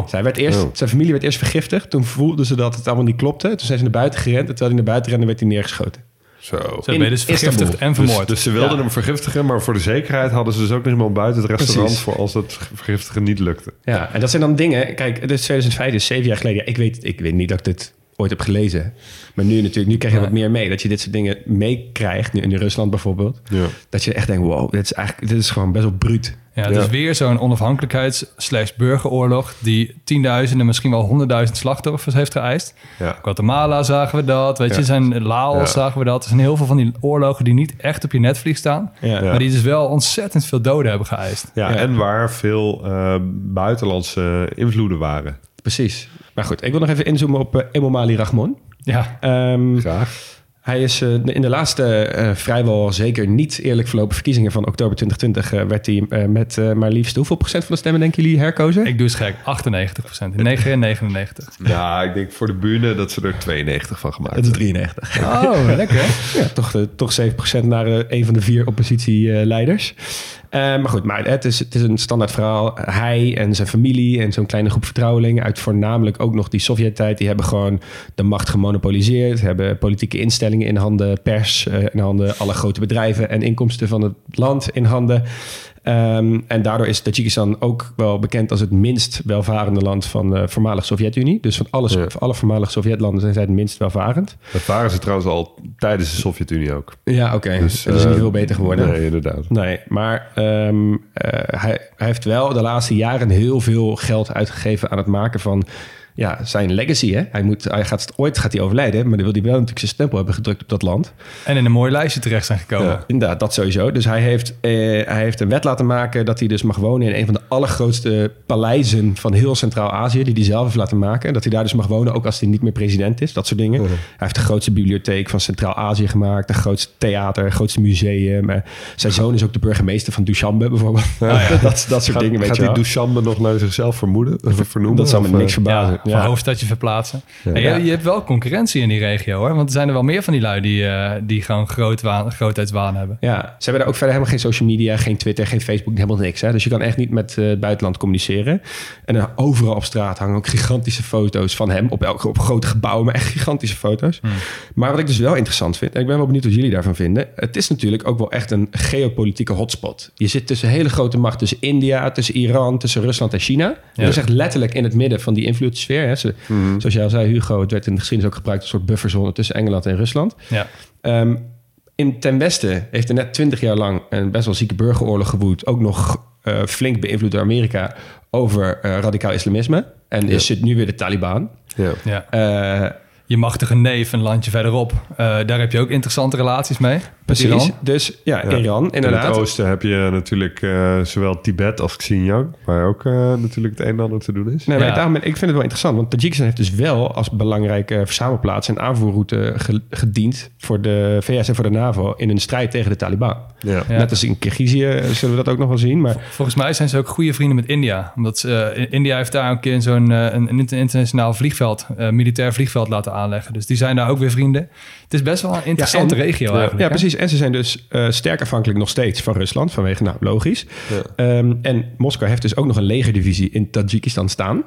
Zij werd eerst, Oh. Zijn familie werd eerst vergiftigd. Toen voelden ze dat het allemaal niet klopte. Toen zijn ze naar buiten gerend. En terwijl hij naar buiten rende, werd hij neergeschoten. Zo. ze hebben dus vergiftigd Istanbul. en Dus, vermoord. dus ze wilden Ja. hem vergiftigen, maar voor de zekerheid hadden ze dus ook nog iemand buiten het restaurant Precies. voor als het vergiftigen niet lukte. Ja, en dat zijn dan dingen... Kijk, het is 2005, dus zeven jaar geleden. Ja, ik, weet, ik weet niet dat ik dit ooit heb gelezen. Maar nu natuurlijk, nu krijg je wat meer mee. Dat je dit soort dingen meekrijgt. Nu in Rusland bijvoorbeeld. Ja. Dat je echt denkt, wow, dit is eigenlijk dit is gewoon best wel bruut. Ja, het Ja. is weer zo'n onafhankelijkheids- slash burgeroorlog... die tienduizenden, misschien wel honderdduizend slachtoffers heeft geëist. Ja. Guatemala zagen we dat, weet je. Zijn Laos Ja. zagen we dat. Er zijn heel veel van die oorlogen die niet echt op je netvlies staan... Ja. maar die dus wel ontzettend veel doden hebben geëist. Ja, Ja. en waar veel eh, buitenlandse invloeden waren. Precies. Maar goed, ik wil nog even inzoomen op uh, Emomali Rahmon. Ja, Ehm, Graag. Hij is eh, in de laatste eh, vrijwel zeker niet eerlijk verlopen verkiezingen van oktober 2020... eh, werd hij eh, met eh, maar liefst hoeveel procent van de stemmen denken jullie herkozen? ik doe eens gek. 98 procent. 9 en 99. [LAUGHS] Ja, ik denk voor de bühne dat ze er 92 van gemaakt Het is hebben. 93. Oh, lekker. Ja, toch, toch 7% naar eh, een van de vier oppositieleiders. Eh, maar goed, maar het is, het is een standaard verhaal. Hij en zijn familie en zo'n kleine groep vertrouwelingen... uit voornamelijk ook nog die Sovjet-tijd... die hebben gewoon de macht gemonopoliseerd... hebben politieke instellingen in handen... pers eh, in handen, alle grote bedrijven... en inkomsten van het land in handen... Ehm, en daardoor is Tajikistan ook wel bekend als het minst welvarende land van de voormalig Sovjet-Unie. Dus van, alles, Ja. van alle voormalige Sovjetlanden zijn zij het minst welvarend. Dat waren ze trouwens al tijdens de Sovjet-Unie ook. Ja, oké. Dus, het is eh, niet veel beter geworden. Nee, inderdaad. Nee, maar ehm, eh, hij, hij heeft wel de laatste jaren heel veel geld uitgegeven aan het maken van ja, zijn legacy. Hè? Hij, moet, hij gaat, ooit gaat hij overlijden, maar dan wil hij wel natuurlijk zijn stempel hebben gedrukt op dat land. En in een mooi lijstje terecht zijn gekomen. Ja. Inderdaad, dat sowieso. Dus hij heeft, eh, hij heeft een wet laten maken dat hij dus mag wonen in een van de allergrootste paleizen van heel Centraal-Azië, die hij zelf heeft laten maken. Dat hij daar dus mag wonen, ook als hij niet meer president is, dat soort dingen. Hij heeft de grootste bibliotheek van Centraal-Azië gemaakt, de grootste theater, het grootste museum. Eh, zijn zoon is ook de burgemeester van Dushanbe bijvoorbeeld. [LAUGHS] dat, dat soort Gaat, dingen, weet gaat je die. Dushanbe nog naar zichzelf vermoeden, of vernoemen? Dat zou me Of, eh, niks verbazen. Ja, van hoofdstadje verplaatsen. En je, je hebt wel concurrentie in die regio hoor. Want er zijn er wel meer van die lui die, eh, die gewoon groot waan, grootheidswaan hebben. Ja, ze hebben daar ook verder helemaal geen social media, geen Twitter, geen Facebook, helemaal niks. Hè? Dus je kan echt niet met eh, het buitenland communiceren. En dan overal op straat hangen ook gigantische foto's van hem. Op, elke, op grote gebouwen, maar echt gigantische foto's. Maar wat ik dus wel interessant vind, en ik ben wel benieuwd wat jullie daarvan vinden. Het is natuurlijk ook wel echt een geopolitieke hotspot. Je zit tussen hele grote machten, tussen India, tussen Iran, tussen Rusland en China. Ja. Dat is echt letterlijk in het midden van die invloedssfeer. Hè? Ze, Zoals jij al zei, Hugo, het werd in de geschiedenis ook gebruikt als een soort bufferzone tussen Engeland en Rusland. Ja. Ehm, in ten westen heeft er net twintig jaar lang een best wel zieke burgeroorlog gewoed. Ook nog eh, flink beïnvloed door Amerika over eh, radicaal islamisme. En is het nu weer de Taliban. Ja. Ja. Eh, Je machtige neef, een landje verderop. eh, daar heb je ook interessante relaties mee. precies. Iran. Dus ja, Ja. Iran In inderdaad. het oosten heb je natuurlijk eh, zowel Tibet als Xinjiang, waar ook eh, natuurlijk het een en ander te doen is. Nee, maar Ja. daarom ik vind het wel interessant. Want Tajikistan heeft dus wel als belangrijke verzamelplaats en aanvoerroute ge- gediend voor de VS en voor de NAVO in een strijd tegen de Taliban. Ja. Ja. Net als in Kirgizië zullen we dat ook nog wel zien. Maar Volgens mij zijn ze ook goede vrienden met India. Omdat ze, India heeft daar een keer zo'n een, een internationaal vliegveld, eh, militair vliegveld laten aanleggen. Dus die zijn daar ook weer vrienden. Het is best wel een interessante en- regio ja, eigenlijk. Ja, precies. En ze zijn dus eh, sterk afhankelijk nog steeds van Rusland, vanwege, nou, logisch. Ja. Ehm, en Moskou heeft dus ook nog een legerdivisie in Tajikistan staan.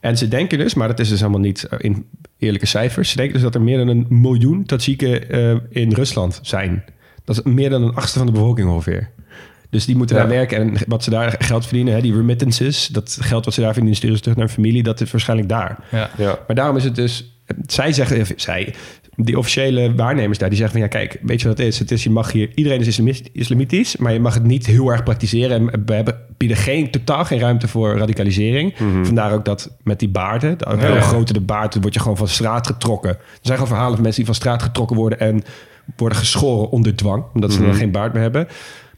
En ze denken dus, maar dat is dus helemaal niet eh, in eerlijke cijfers, ze denken dus dat er meer dan een miljoen Tajiken eh, in Rusland zijn. Dat is meer dan een achtste van de bevolking ongeveer. Dus die moeten Ja. daar werken en wat ze daar geld verdienen, hè, die remittances, dat geld wat ze daar verdienen, sturen ze terug naar hun familie, dat is waarschijnlijk daar. Ja. Ja. Maar daarom is het dus... Zij zeggen... Zij, die officiële waarnemers daar, die zeggen van... Ja, kijk, weet je wat het is? Het is, je mag hier... Iedereen is islamitisch, maar je mag het niet heel erg praktiseren. En we hebben, bieden geen, totaal geen ruimte voor radicalisering. Vandaar ook dat met die baarden... De, hoe ja. groter de baard, dan word je gewoon van straat getrokken. Er zijn gewoon verhalen van mensen die van straat getrokken worden... en worden geschoren onder dwang, omdat ze dan geen baard meer hebben.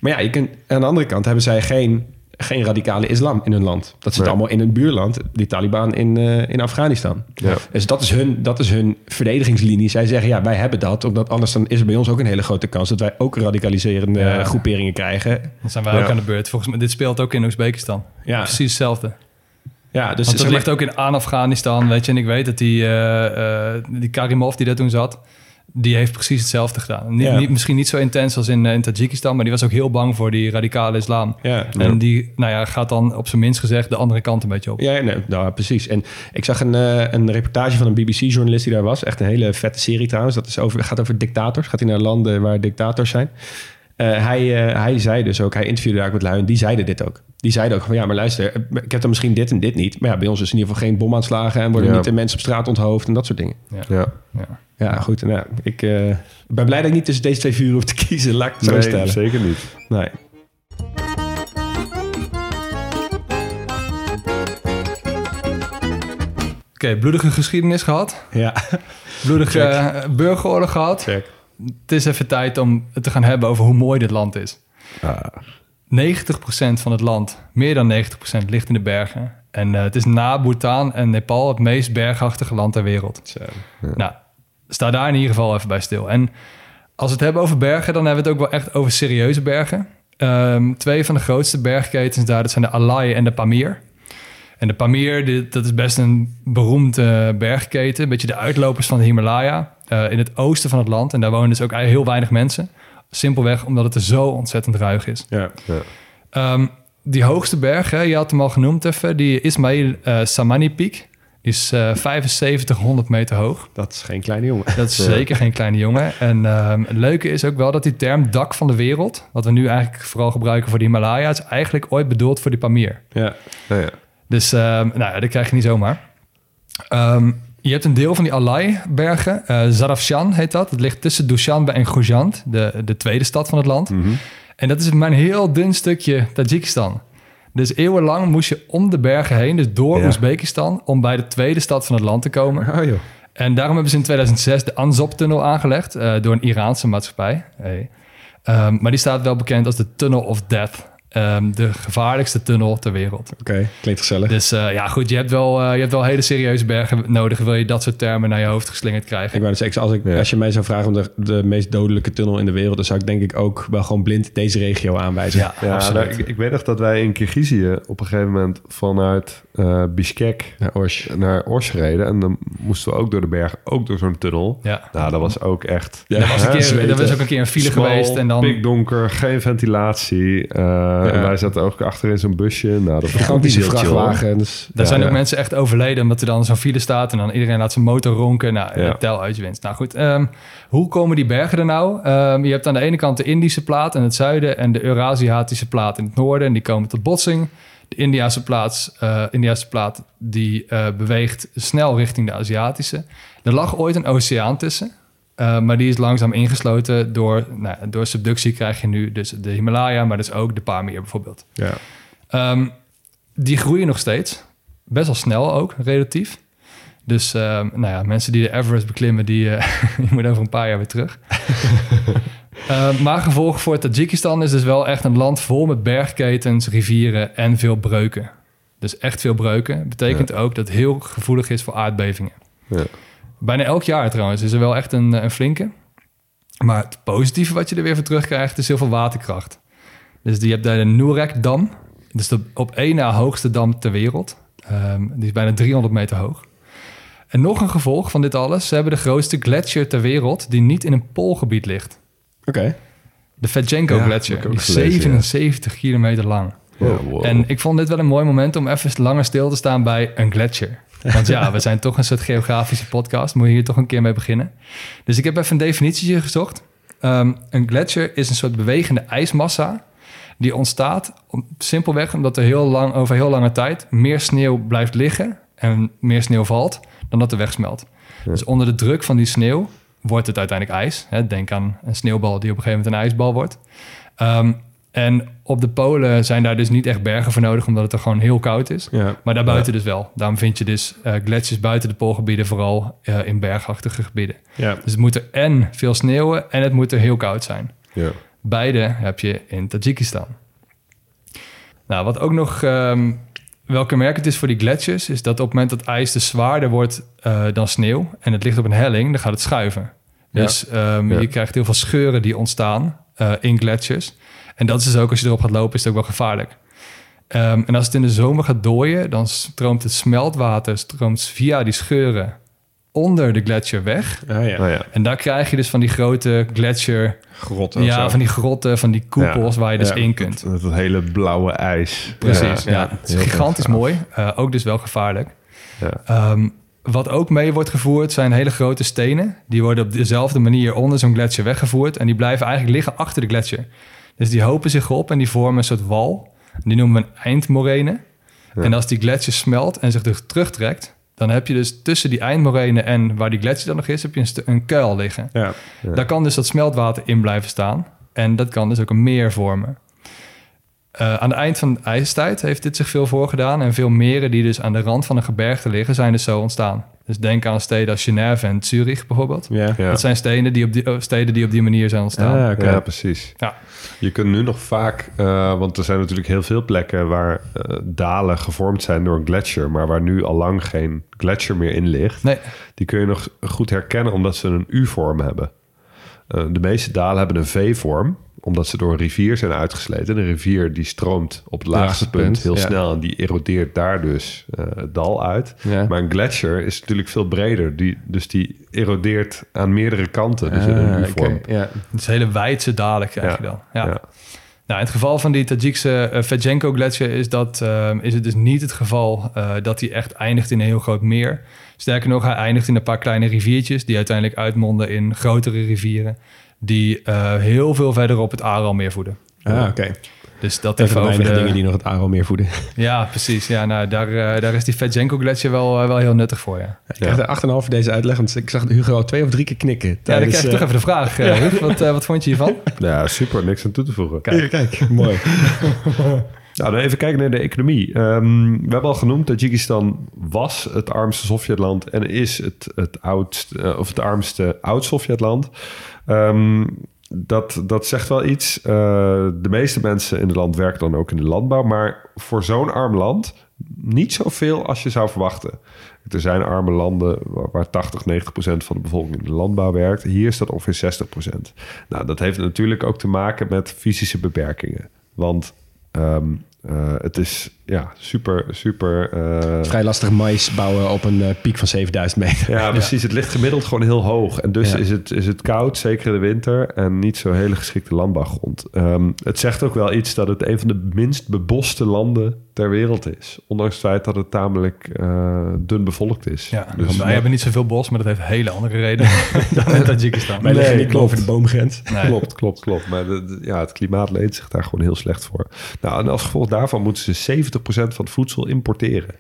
Maar ja, je kunt, aan de andere kant hebben zij geen, geen radicale islam in hun land. Dat zit Nee. allemaal in een buurland, die Taliban in, eh, in Afghanistan. Ja. Dus dat is, hun, dat is hun verdedigingslinie. Zij zeggen, ja, wij hebben dat. Omdat anders dan is er bij ons ook een hele grote kans... dat wij ook radicaliserende Ja. groeperingen krijgen. Dan zijn wij Ja. ook aan de beurt. Volgens mij, dit speelt ook in Oezbekistan. Ja, Precies hetzelfde. ja dus Want zeg dat maar- ligt ook in aan Afghanistan, weet je. En ik weet dat die, eh, eh, die Karimov die daar toen zat... die heeft precies hetzelfde gedaan. Niet, Ja. niet, misschien niet zo intens als in, eh, in Tajikistan... maar die was ook heel bang voor die radicale islam. Ja, En die nou ja, gaat dan op zijn minst gezegd de andere kant een beetje op. Ja, nee, nou, precies. En ik zag een, eh, een reportage van een BBC-journalist die daar was. Echt een hele vette serie trouwens. Dat is over, gaat over dictators. Gaat hij naar landen waar dictators zijn. Eh, hij, eh, hij zei dus ook, hij interviewde daar ook met lui en die zeiden dit ook. Die zeiden ook van, ja, maar luister, ik heb dan misschien dit en dit niet. Maar ja, bij ons is in ieder geval geen bomaanslagen en worden Ja. niet de mensen op straat onthoofd en dat soort dingen. Ja. Ja. Ja, goed. Nou, ik eh, ben blij dat ik niet tussen deze twee vuren hoef te [LAUGHS] kiezen. Laat ik het zo Nee, stellen. zeker niet. Nee. Oké, bloedige geschiedenis gehad. Ja, Bloedige eh, burgeroorlog gehad. check. Het is even tijd om het te gaan hebben over hoe mooi dit land is. 90% van het land, meer dan 90%, ligt in de bergen. En eh, het is na Bhutan en Nepal het meest bergachtige land ter wereld. Zo. Nou, sta daar in ieder geval even bij stil. En als we het hebben over bergen, dan hebben we het ook wel echt over serieuze bergen. Ehm, twee van de grootste bergketens daar, dat zijn de Alai en de Pamir. En de Pamir, dit, dat is best een beroemde bergketen. Een beetje de uitlopers van de Himalaya. eh, in het oosten van het land. En daar wonen dus ook heel weinig mensen. Simpelweg omdat het er zo ontzettend ruig is. Ja. Ehm, die hoogste berg, hè, je had hem al genoemd even, die Ismail eh Samani Peak. Die is eh 7500 meter hoog. Dat is geen kleine jongen. Dat is zeker geen kleine jongen. En ehm, het leuke is ook wel dat die term dak van de wereld, wat we nu eigenlijk vooral gebruiken voor de Himalaya, is eigenlijk ooit bedoeld voor die Pamir. Ja. Nou ja. Dus ehm, nou ja, dat krijg je niet zomaar. Ehm, je hebt een deel van die Alai-bergen, eh Zarafshan heet dat. Het ligt tussen Dushanbe en Khujand, de, de tweede stad van het land. En dat is maar een heel dun stukje Tajikistan. Dus eeuwenlang moest je om de bergen heen, dus door Ja. Oezbekistan, om bij de tweede stad van het land te komen. Oh joh. En daarom hebben ze in 2006 de Anzop-tunnel aangelegd eh, door een Iraanse maatschappij. Hey. Ehm, maar die staat wel bekend als de Tunnel of Death. Ehm, de gevaarlijkste tunnel ter wereld. Oké, klinkt gezellig. Dus eh, ja, goed, je hebt, wel, eh, je hebt wel hele serieuze bergen nodig... wil je dat soort termen naar je hoofd geslingerd krijgen. Ik wou dus als, ik, Ja. als je mij zou vragen om de, de meest dodelijke tunnel in de wereld... dan zou ik denk ik ook wel gewoon blind deze regio aanwijzen. Ja, Ja, absoluut. nou, ik, ik weet nog dat wij in Kirgizië op een gegeven moment vanuit eh Bishkek naar Ors reden. En dan moesten we ook door de bergen, ook door zo'n tunnel. Ja. Nou, dat was ook echt... Ja, Er was, een keer, er was ook een keer een file geweest en dan... pikdonker, geen ventilatie. En wij zaten ook achter in zo'n busje. Nou, dat Gigantische vrachtwagens. Daar Ja, zijn ook mensen echt overleden omdat er dan zo'n file staat en dan iedereen laat zijn motor ronken. Nou, Ja. tel uit je winst. Nou goed, ehm, hoe komen die bergen er nou? Ehm, je hebt aan de ene kant de Indische plaat in het zuiden en de Eurasiatische plaat in het noorden. En die komen tot botsing. De Indiase, plaats, eh, Indiase plaat die eh, beweegt snel richting de Aziatische. Er lag ooit een oceaan tussen. Eh, maar die is langzaam ingesloten door, nou, door subductie krijg je nu dus de Himalaya, maar dus ook de Pamir bijvoorbeeld. Ja. Ehm, die groeien nog steeds. Best wel snel ook, relatief. Dus ehm, nou ja, mensen die de Everest beklimmen, die, eh, [LAUGHS] die moeten over een paar jaar weer terug. [LAUGHS] Ehm, maar gevolg voor Tajikistan is dus wel echt een land vol met bergketens, rivieren en veel breuken. Dus echt veel breuken. Betekent ook dat het heel gevoelig is voor aardbevingen. Ja. Bijna elk jaar trouwens is er wel echt een, een flinke. Maar het positieve wat je er weer voor terugkrijgt is heel veel waterkracht. Dus je hebt daar de Noorek-dam. Dat is de op één na hoogste dam ter wereld. Ehm, die is bijna 300 meter hoog. En nog een gevolg van dit alles. Ze hebben de grootste gletsjer ter wereld die niet in een poolgebied ligt. Oké. De Fedjenko Ja, gletsjer. Die is gelezen, ja. 77 kilometer lang. Wow. En ik vond dit wel een mooi moment om even langer stil te staan bij een gletsjer. Want ja, we zijn toch een soort geografische podcast. Moet je hier toch een keer mee beginnen. Dus ik heb even een definitie gezocht. Ehm, een gletsjer is een soort bewegende ijsmassa. Die ontstaat om, simpelweg omdat er heel lang, over heel lange tijd meer sneeuw blijft liggen en meer sneeuw valt dan dat er wegsmelt. Dus onder de druk van die sneeuw wordt het uiteindelijk ijs. Hè? Denk aan een sneeuwbal die op een gegeven moment een ijsbal wordt. Ehm, en op de polen zijn daar dus niet echt bergen voor nodig, omdat het er gewoon heel koud is. Ja. Maar daarbuiten dus wel. Daarom vind je dus eh gletsjers buiten de poolgebieden, vooral eh, in bergachtige gebieden. Ja. Dus het moet er en veel sneeuwen en het moet er heel koud zijn. ja. Beide heb je in Tajikistan. Nou, wat ook nog ehm wel kenmerkend is voor die gletsjers... is dat op het moment dat ijs dus zwaarder wordt eh, dan sneeuw... en het ligt op een helling, dan gaat het schuiven. Dus ehm, je krijgt heel veel scheuren die ontstaan in gletsjers. En dat is dus ook, als je erop gaat lopen, is het ook wel gevaarlijk. Ehm, en als het in de zomer gaat dooien... dan stroomt het smeltwater stroomt via die scheuren onder de gletsjer weg... Ah, ja. Nou ja. En daar krijg je dus van die grote gletsjer Grotten of ja, zo. van die grotten, van die koepels waar je dus Ja, in kunt. Dat, dat hele blauwe ijs. Precies, ja. Ja, Het is heel gigantisch gaaf. mooi. eh, ook dus wel gevaarlijk. Ja. Ehm, wat ook mee wordt gevoerd zijn hele grote stenen. Die worden op dezelfde manier onder zo'n gletsjer weggevoerd. En die blijven eigenlijk liggen achter de gletsjer. Dus die hopen zich op en die vormen een soort wal. Die noemen we een eindmorene. Ja. En als die gletsjer smelt en zich er terugtrekt... dan heb je dus tussen die eindmorene en waar die gletsjer dan nog is... heb je een, een kuil liggen. Ja. Ja. Daar kan dus dat smeltwater in blijven staan. En dat kan dus ook een meer vormen. Eh, aan het eind van de ijstijd heeft dit zich veel voorgedaan. En veel meren die dus aan de rand van een gebergte liggen, zijn dus zo ontstaan. Dus denk aan steden als Genève en Zurich bijvoorbeeld. Ja. Ja. Dat zijn steden die, op die, oh, steden die op die manier zijn ontstaan. Ja, precies. Ja. Je kunt nu nog vaak, eh, want er zijn natuurlijk heel veel plekken waar eh, dalen gevormd zijn door een gletsjer, maar waar nu al lang geen gletsjer meer in ligt. Nee, Die kun je nog goed herkennen omdat ze een U-vorm hebben. Eh, de meeste dalen hebben een V-vorm, omdat ze door een rivier zijn uitgesleten. De rivier die stroomt op het laagste punt, punt, heel ja. snel en die erodeert daar dus eh, het dal uit. Ja. Maar een gletsjer is natuurlijk veel breder, die, dus die erodeert aan meerdere kanten, dus in een Ah, U-vorm. Ja. het is hele wijdse dalen krijg Ja. je dan. Ja. Ja. Nou, in het geval van die Tajikse uh, Fedjenko gletsjer is, dat, ehm, is het dus niet het geval eh, dat hij echt eindigt in een heel groot meer. Sterker nog, hij eindigt in een paar kleine riviertjes die uiteindelijk uitmonden in grotere rivieren die eh, heel veel verder op het Aralmeer voeden. Ah, oké. Dus dat Een even van de over weinige de... dingen die nog het Aralmeer voeden. [LAUGHS] Ja, precies. Ja, nou, daar, eh, daar is die Fedjenko gletsjer wel, eh, wel heel nuttig voor, ja. Ik krijg er 8,5 voor deze uitleg, want ik zag Hugo twee of drie keer knikken. Ja, dan krijg ik toch even de vraag. eh, Huub. wat, wat vond je hiervan? [LAUGHS] Ja, super. Niks aan toe te voegen. Kijk, kijk, mooi. [LAUGHS] Nou, even kijken naar de economie. Ehm, we hebben al genoemd, Tajikistan was het armste Sovjetland en is het, het, oudste, eh, of het armste oud-Sovjetland. Ehm, dat, dat zegt wel iets. Eh, de meeste mensen in het land werken dan ook in de landbouw. Maar voor zo'n arm land niet zoveel als je zou verwachten. Er zijn arme landen waar, waar 80, 90 procent van de bevolking in de landbouw werkt. Hier is dat ongeveer 60 procent. Nou, dat heeft natuurlijk ook te maken met fysische beperkingen. Want ehm, eh, het is ja, super, super... eh, Vrij lastig mais bouwen op een eh, piek van 7000 meter. [LAUGHS] ja, precies. Het ligt gemiddeld gewoon heel hoog. En dus Ja. is, het, is het koud, zeker in de winter, en niet zo hele geschikte landbouwgrond. Ehm, het zegt ook wel iets dat het een van de minst beboste landen ter wereld is. Ondanks het feit dat het tamelijk eh, dun bevolkt is. Ja, dus, wij hebben niet zoveel bos, maar dat heeft hele andere redenen [LAUGHS] dan in Tajikistan. Wij liggen Nee, niet klopt. boven de boomgrens. Nee. Klopt, klopt, klopt. Maar de, de- ja, het klimaat leent zich daar gewoon heel slecht voor. Nou, en als gevolg daarvan moeten ze 70% van het voedsel importeren.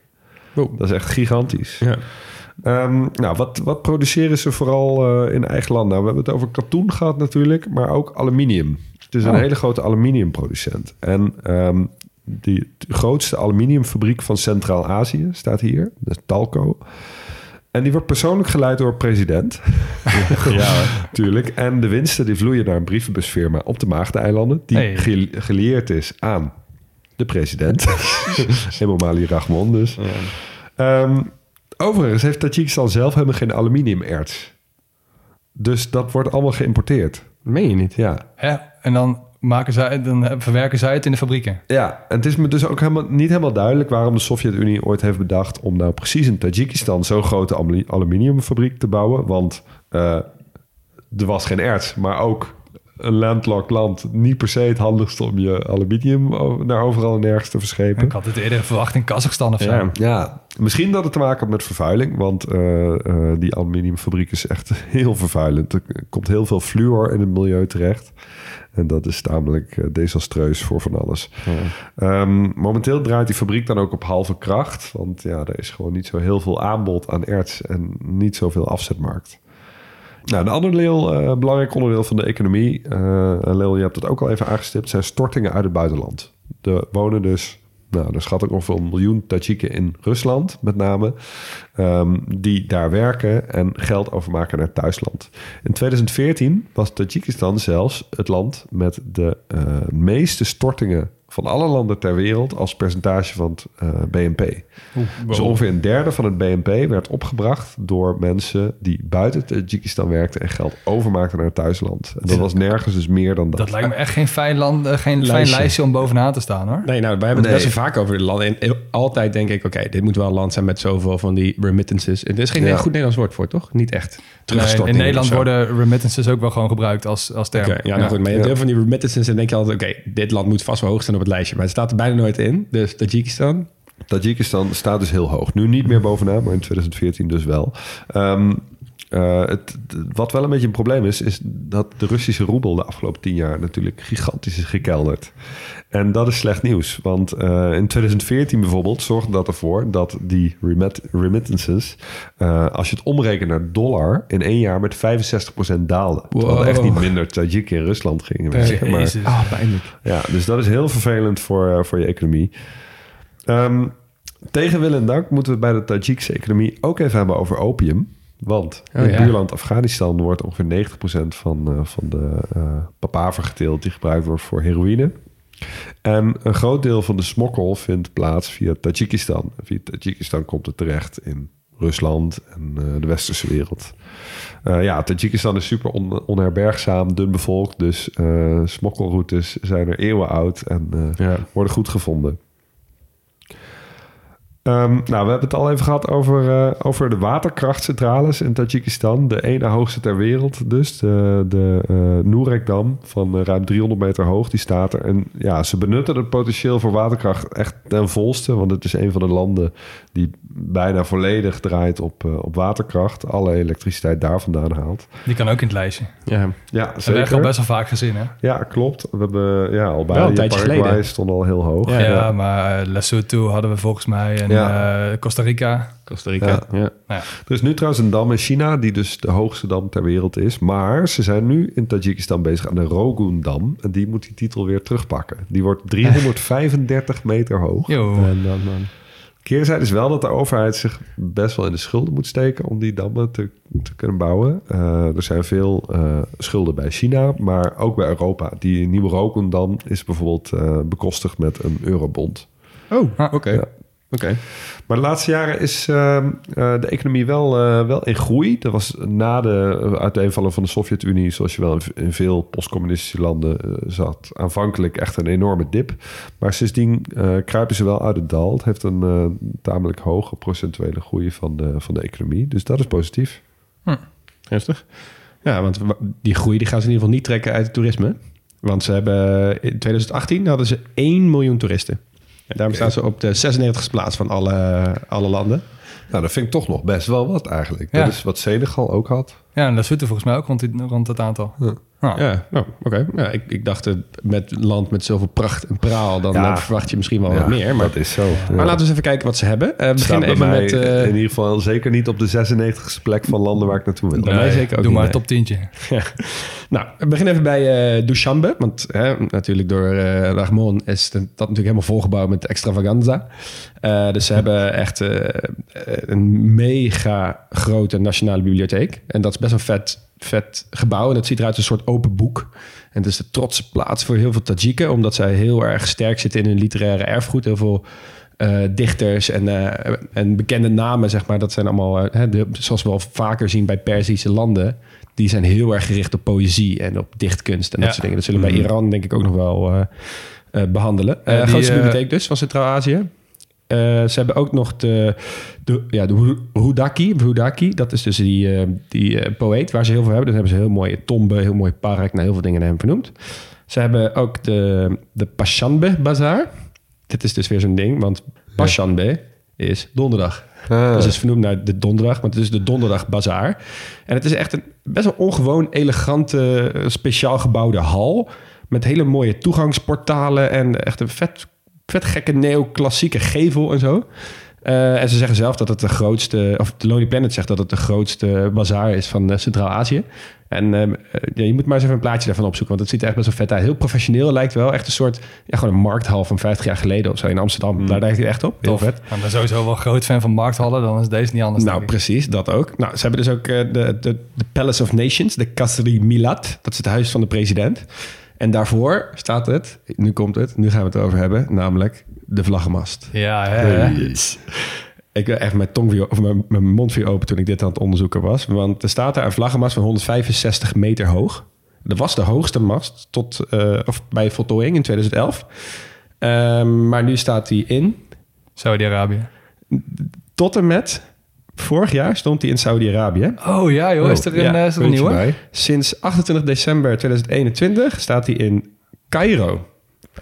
Wow. Dat is echt gigantisch. Ja. Ehm, nou, wat, wat produceren ze vooral eh, in eigen land? Nou, we hebben het over katoen gehad natuurlijk, maar ook aluminium. Het is een Oh. hele grote aluminiumproducent. En ehm, die de grootste aluminiumfabriek van Centraal-Azië staat hier, dat is Talco. En die wordt persoonlijk geleid door president. ja, natuurlijk. [LAUGHS] En de winsten die vloeien naar een brievenbusfirma op de Maagdeneilanden... die Hey. ge- gelieerd is aan de president. [LAUGHS] Emomali Rahmon dus. Ehm, overigens heeft Tajikistan zelf helemaal geen aluminiumerts. Dus dat wordt allemaal geïmporteerd. Meen je niet? Ja. Hè? En dan, maken zij, dan verwerken zij het in de fabrieken. Ja, en het is me dus ook helemaal, niet helemaal duidelijk waarom de Sovjet-Unie ooit heeft bedacht om nou precies in Tajikistan zo'n grote alu- aluminiumfabriek te bouwen. Want eh, er was geen erts, maar ook een landlocked land niet per se het handigste om je aluminium naar overal en nergens te verschepen. Ik had het eerder verwacht in Kazachstan of zo. Ja. Ja, misschien dat het te maken heeft met vervuiling. Want eh, eh, die aluminiumfabriek is echt [LAUGHS] heel vervuilend. Er komt heel veel fluor in het milieu terecht. En dat is tamelijk eh, desastreus voor van alles. Ehm, momenteel draait die fabriek dan ook op halve kracht. Want ja, er is gewoon niet zo heel veel aanbod aan erts en niet zoveel afzetmarkt. Nou, een ander eh, belangrijk onderdeel van de economie, eh Leel, je hebt het ook al even aangestipt, zijn stortingen uit het buitenland. Er wonen dus, nou, er schat ik ongeveer een miljoen Tajiken in Rusland, met name, ehm, die daar werken en geld overmaken naar thuisland. In 2014 was Tajikistan zelfs het land met de eh, meeste stortingen van alle landen ter wereld als percentage van het eh, BNP. Dus ongeveer een derde van het BNP werd opgebracht door mensen die buiten Tajikistan werkten en geld overmaakten naar het thuisland. En dat was nergens dus meer dan dat. Dat lijkt me echt geen fijn, land, eh, geen fijn Lijstje. lijstje om bovenaan te staan hoor. Nee, nou, wij hebben het best wel vaak over de landen. En heel- altijd denk ik, oké, dit moet wel een land zijn met zoveel van die remittances. En er is geen Ja. goed Nederlands woord voor, toch? Niet echt. Nee, in Nederland worden remittances ook wel gewoon gebruikt als, als term. Oké, ja, nou goed. Maar je hebt heel van die remittances en denk je altijd, oké, dit land moet vast wel hoog staan het lijstje. Maar het staat er bijna nooit in. Dus Tajikistan, Tajikistan staat dus heel hoog. Nu niet meer bovenaan, maar in 2014 dus wel. Ehm, eh, het, wat wel een beetje een probleem is, is dat de Russische roebel de afgelopen tien jaar natuurlijk gigantisch is gekelderd. En dat is slecht nieuws, want eh, in 2014 bijvoorbeeld zorgde dat ervoor dat die remit- remittances, eh, als je het omrekent naar dollar, in één jaar met 65% daalden. Terwijl er echt niet minder Tajiken in Rusland gingen. werken, maar, ah, pijnlijk. ja, dus dat is heel vervelend voor, voor je economie. Ehm, tegen wil en dank moeten we het bij de Tajikse economie ook even hebben over opium. Want Oh, in het ja. buurland Afghanistan wordt ongeveer 90% van, eh, van de eh papaver geteeld die gebruikt wordt voor heroïne. En een groot deel van de smokkel vindt plaats via Tajikistan. Via Tajikistan komt het terecht in Rusland en eh, de westerse wereld. Ja, Tajikistan is super on- onherbergzaam, dun bevolkt. Dus smokkelroutes zijn er eeuwen oud en Ja. worden goed gevonden. Ehm, nou, we hebben het al even gehad over, eh, over de waterkrachtcentrales in Tajikistan. De ene hoogste ter wereld dus. De, de eh Noorek-dam van eh, ruim 300 meter hoog, die staat er. En ja, ze benutten het potentieel voor waterkracht echt ten volste. Want het is een van de landen die bijna volledig draait op, op waterkracht. Alle elektriciteit daar vandaan haalt. Die kan ook in het lijstje. Ja. Ja, Ze hebben al best wel vaak gezien hè. Ja, klopt. We hebben ja, al Wel bij een tijdje Paraguay geleden. stond al heel hoog. Ja, Ja, maar uh, Lesotho hadden we volgens mij en Ja. eh, Costa Rica. Costa Rica. Ja. Ja. Nou ja, Er is nu trouwens een dam in China die dus de hoogste dam ter wereld is. Maar ze zijn nu in Tajikistan bezig aan de Rogun-dam. En die moet die titel weer terugpakken. Die wordt [LAUGHS] 335 meter hoog. Yo. En dan, dan. Keerzijde is wel dat de overheid zich best wel in de schulden moet steken om die dammen te, te kunnen bouwen. Eh, er zijn veel eh, schulden bij China, maar ook bij Europa. Die nieuwe Rokendam is bijvoorbeeld eh, bekostigd met een eurobond. Oh, Ah. oké. Ja. Oké. Maar de laatste jaren is ehm, eh, de economie wel, eh, wel in groei. Dat was na de eh, uiteenvallen van de Sovjet-Unie, zoals je wel in, in veel postcommunistische landen zat, aanvankelijk echt een enorme dip. Maar sindsdien eh, kruipen ze wel uit het dal. Het heeft een eh, tamelijk hoge procentuele groei van de, van de economie. Dus dat is positief. Ernstig? Ja, want wa- die groei die gaan ze in ieder geval niet trekken uit het toerisme. Want ze hebben in 2018 hadden ze 1 miljoen toeristen. Daarom staan ze op de 96e plaats van alle, alle landen. Nou, dat vind ik toch nog best wel wat eigenlijk. Ja. Dat is wat Senegal ook had. Ja, en dat zitten volgens mij ook rond, die, rond dat aantal. Ja. Ah. Ja, nou, oké. Ja, ik, ik dacht eh, met een land met zoveel pracht en praal, dan Ja. eh, verwacht je misschien wel Ja, wat meer. Maar, dat is zo. maar laten we eens even kijken wat ze hebben. Eh, we Staat beginnen bij even mij met... eh, in ieder geval zeker niet op de 96e plek van landen waar ik naartoe wil. Bij mij zeker ook Doe niet, maar nee. top tientje. [LAUGHS] Nou, we beginnen even bij eh Dushanbe. Want hè, natuurlijk door eh Rahmon is het- dat natuurlijk helemaal volgebouwd met extravaganza. Eh, dus ze hebben echt eh, een mega grote nationale bibliotheek. En dat is best een vet, vet gebouw. En het ziet eruit als een soort open boek. En het is de trotse plaats voor heel veel Tajiken. Omdat zij heel erg sterk zitten in hun literaire erfgoed. Heel veel eh, dichters en, eh, en bekende namen, zeg maar. Dat zijn allemaal, eh, de- zoals we wel vaker zien bij Perzische landen. Die zijn heel erg gericht op poëzie en op dichtkunst en dat Ja. soort dingen. Dat zullen we bij Iran denk ik ook nog wel eh, eh, behandelen. Eh die, grootste bibliotheek dus van Centraal-Azië. Eh, ze hebben ook nog de, de, ja, de Ru- Rudaki, Rudaki. Dat is dus die, eh, die eh, poëet waar ze heel veel hebben. Dan hebben ze heel mooie tombe, heel mooi park. Nou, heel veel dingen naar hem vernoemd. Ze hebben ook de, de Pashanbe Bazaar. Dit is dus weer zo'n ding, want Pashanbe is donderdag. Ah. Dus het is vernoemd naar de donderdag, maar het is de donderdag bazaar. En het is echt een best wel ongewoon elegante, speciaal gebouwde hal. Met hele mooie toegangsportalen en echt een vet, vet gekke neoclassieke gevel en zo. Eh, en ze zeggen zelf dat het de grootste, of de Lonely Planet zegt dat het de grootste bazaar is van eh, Centraal-Azië. En ehm, eh, ja, je moet maar eens even een plaatje daarvan opzoeken, want het ziet er echt best wel vet uit. Heel professioneel lijkt wel. Echt een soort, ja, gewoon een markthal van 50 jaar geleden of zo in Amsterdam. Daar lijkt het echt op. Heel Tof. vet. Ik ben sowieso wel groot fan van markthallen. Dan is deze niet anders. Nou, precies, dat ook. Nou, ze hebben dus ook de, de, de Palace of Nations, de Kasri Milad. Dat is het huis van de president. En daarvoor staat het, nu komt het, nu gaan we het over hebben, namelijk de vlaggenmast. Ja, hè. Ik wil echt mijn, tong weer, of mijn, mijn mond weer open toen ik dit aan het onderzoeken was. Want er staat daar een vlaggenmast van 165 meter hoog. Dat was de hoogste mast tot, eh, of bij voltooiing in 2011. Ehm, maar nu staat die in Saudi-Arabië. tot en met vorig jaar stond die in Saudi-Arabië. Oh ja, joh. Is er een, ja, eh, is er een nieuwe? bij. Sinds 28 december 2021 staat hij in Cairo.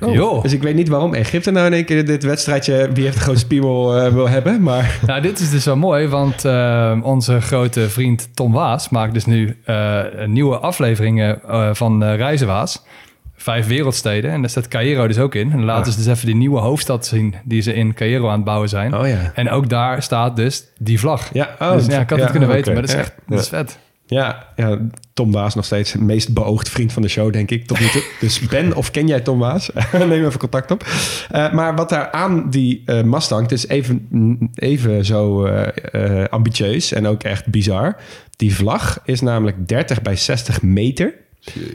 Joh. Dus ik weet niet waarom Egypte nou in één keer dit wedstrijdje... wie heeft de grootste piemel eh, wil hebben, maar... Nou, dit is dus wel mooi, want eh, onze grote vriend Tom Waas maakt dus nu eh, nieuwe afleveringen van Reizenwaas. Vijf wereldsteden en daar staat Cairo dus ook in. En laten ze dus even die nieuwe hoofdstad zien die ze in Cairo aan het bouwen zijn. Oh ja. En ook daar staat dus die vlag. Ja, oh, dus ja, ik had ja, het kunnen weten, maar dat is echt dat is vet. Ja, ja, Tom Waas nog steeds het meest beoogd vriend van de show, denk ik, tot nu toe. [LAUGHS] Dus Ben, of ken jij Tom Waas? [LAUGHS] Neem even contact op. Eh, maar wat daar aan die eh, mast hangt, is even, even zo eh, ambitieus en ook echt bizar. Die vlag is namelijk 30 bij 60 meter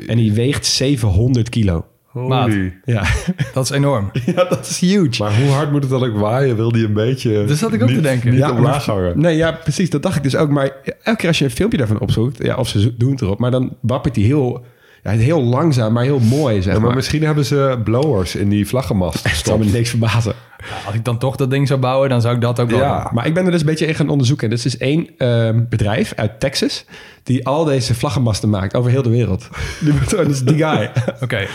en die weegt 700 kilo. Maat. Holy. Ja, [LAUGHS] Dat is enorm. [LAUGHS] ja dat is huge. Maar hoe hard moet het dan ook waaien? Wil die een beetje... Dat zat ik ook te denken. Niet Ja, omlaag hangen. Nee, ja, precies. Dat dacht ik dus ook. Maar elke keer als je een filmpje daarvan opzoekt, ja, of ze doen het erop, maar dan wappert die heel, ja, heel langzaam, maar heel mooi, zeg Ja, maar maar. misschien hebben ze blowers in die vlaggenmast. [LAUGHS] Het zal me niks verbazen. Ja, als ik dan toch dat ding zou bouwen, dan zou ik dat ook wel Ja. doen. Maar ik ben er dus een beetje in gaan onderzoeken. En dit is één ehm, bedrijf uit Texas die al deze vlaggenmasten maakt over heel de wereld. [LAUGHS] Die, dat is die guy. Oké.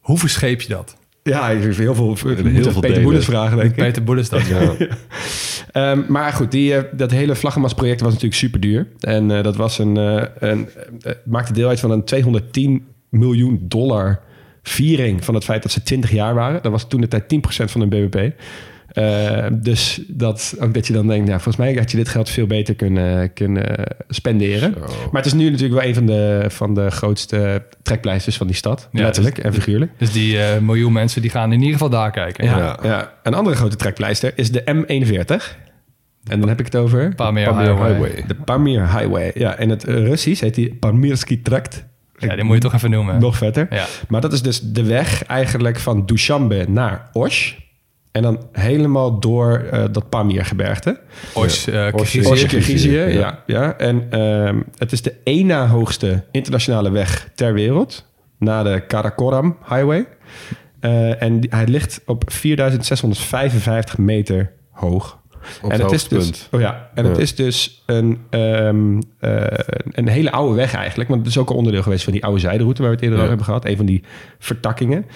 Hoe verscheep je dat? Ja, ik heb heel veel, heel veel Peter. Boelis vragen, denk ik. Peter Boelis dat. [LAUGHS] Ehm, maar goed, die, eh, dat hele vlaggenmastproject was natuurlijk super duur. En eh, dat was een, een, eh, maakte deel uit van een 210 miljoen dollar viering van het feit dat ze 20 jaar waren. Dat was toen de tijd 10% van hun BBP. Eh, dus dat, ook dat je dan denkt, ja, volgens mij had je dit geld veel beter kunnen, kunnen spenderen. Zo. Maar het is nu natuurlijk wel een van de, van de grootste trekpleisters van die stad. Ja, letterlijk dus- en figuurlijk. Dus die eh, miljoen mensen die gaan in ieder geval daar kijken. Ja, Ja. ja. Een andere grote trekpleister is de M41. En dan heb ik het over Pamir Pamir Highway. Highway. de Pamir Highway. Ja, in het Russisch heet die Pamirski Trakt. Ja, die moet je toch even noemen. Nog vetter. Ja. Maar dat is dus de weg eigenlijk van Dushanbe naar Osh. En dan helemaal door eh, dat Pamirgebergte. Osh, eh, ja. ja. ja. En ehm, het is de één na hoogste internationale weg ter wereld. Na de Karakoram Highway. Eh, en die- hij ligt op 4655 meter hoog. Op en het is dus, oh ja, en het is dus een, ehm, eh, een hele oude weg eigenlijk. Want het is ook een onderdeel geweest van die oude zijderoute waar we het eerder Ja. over hebben gehad. Een van die vertakkingen.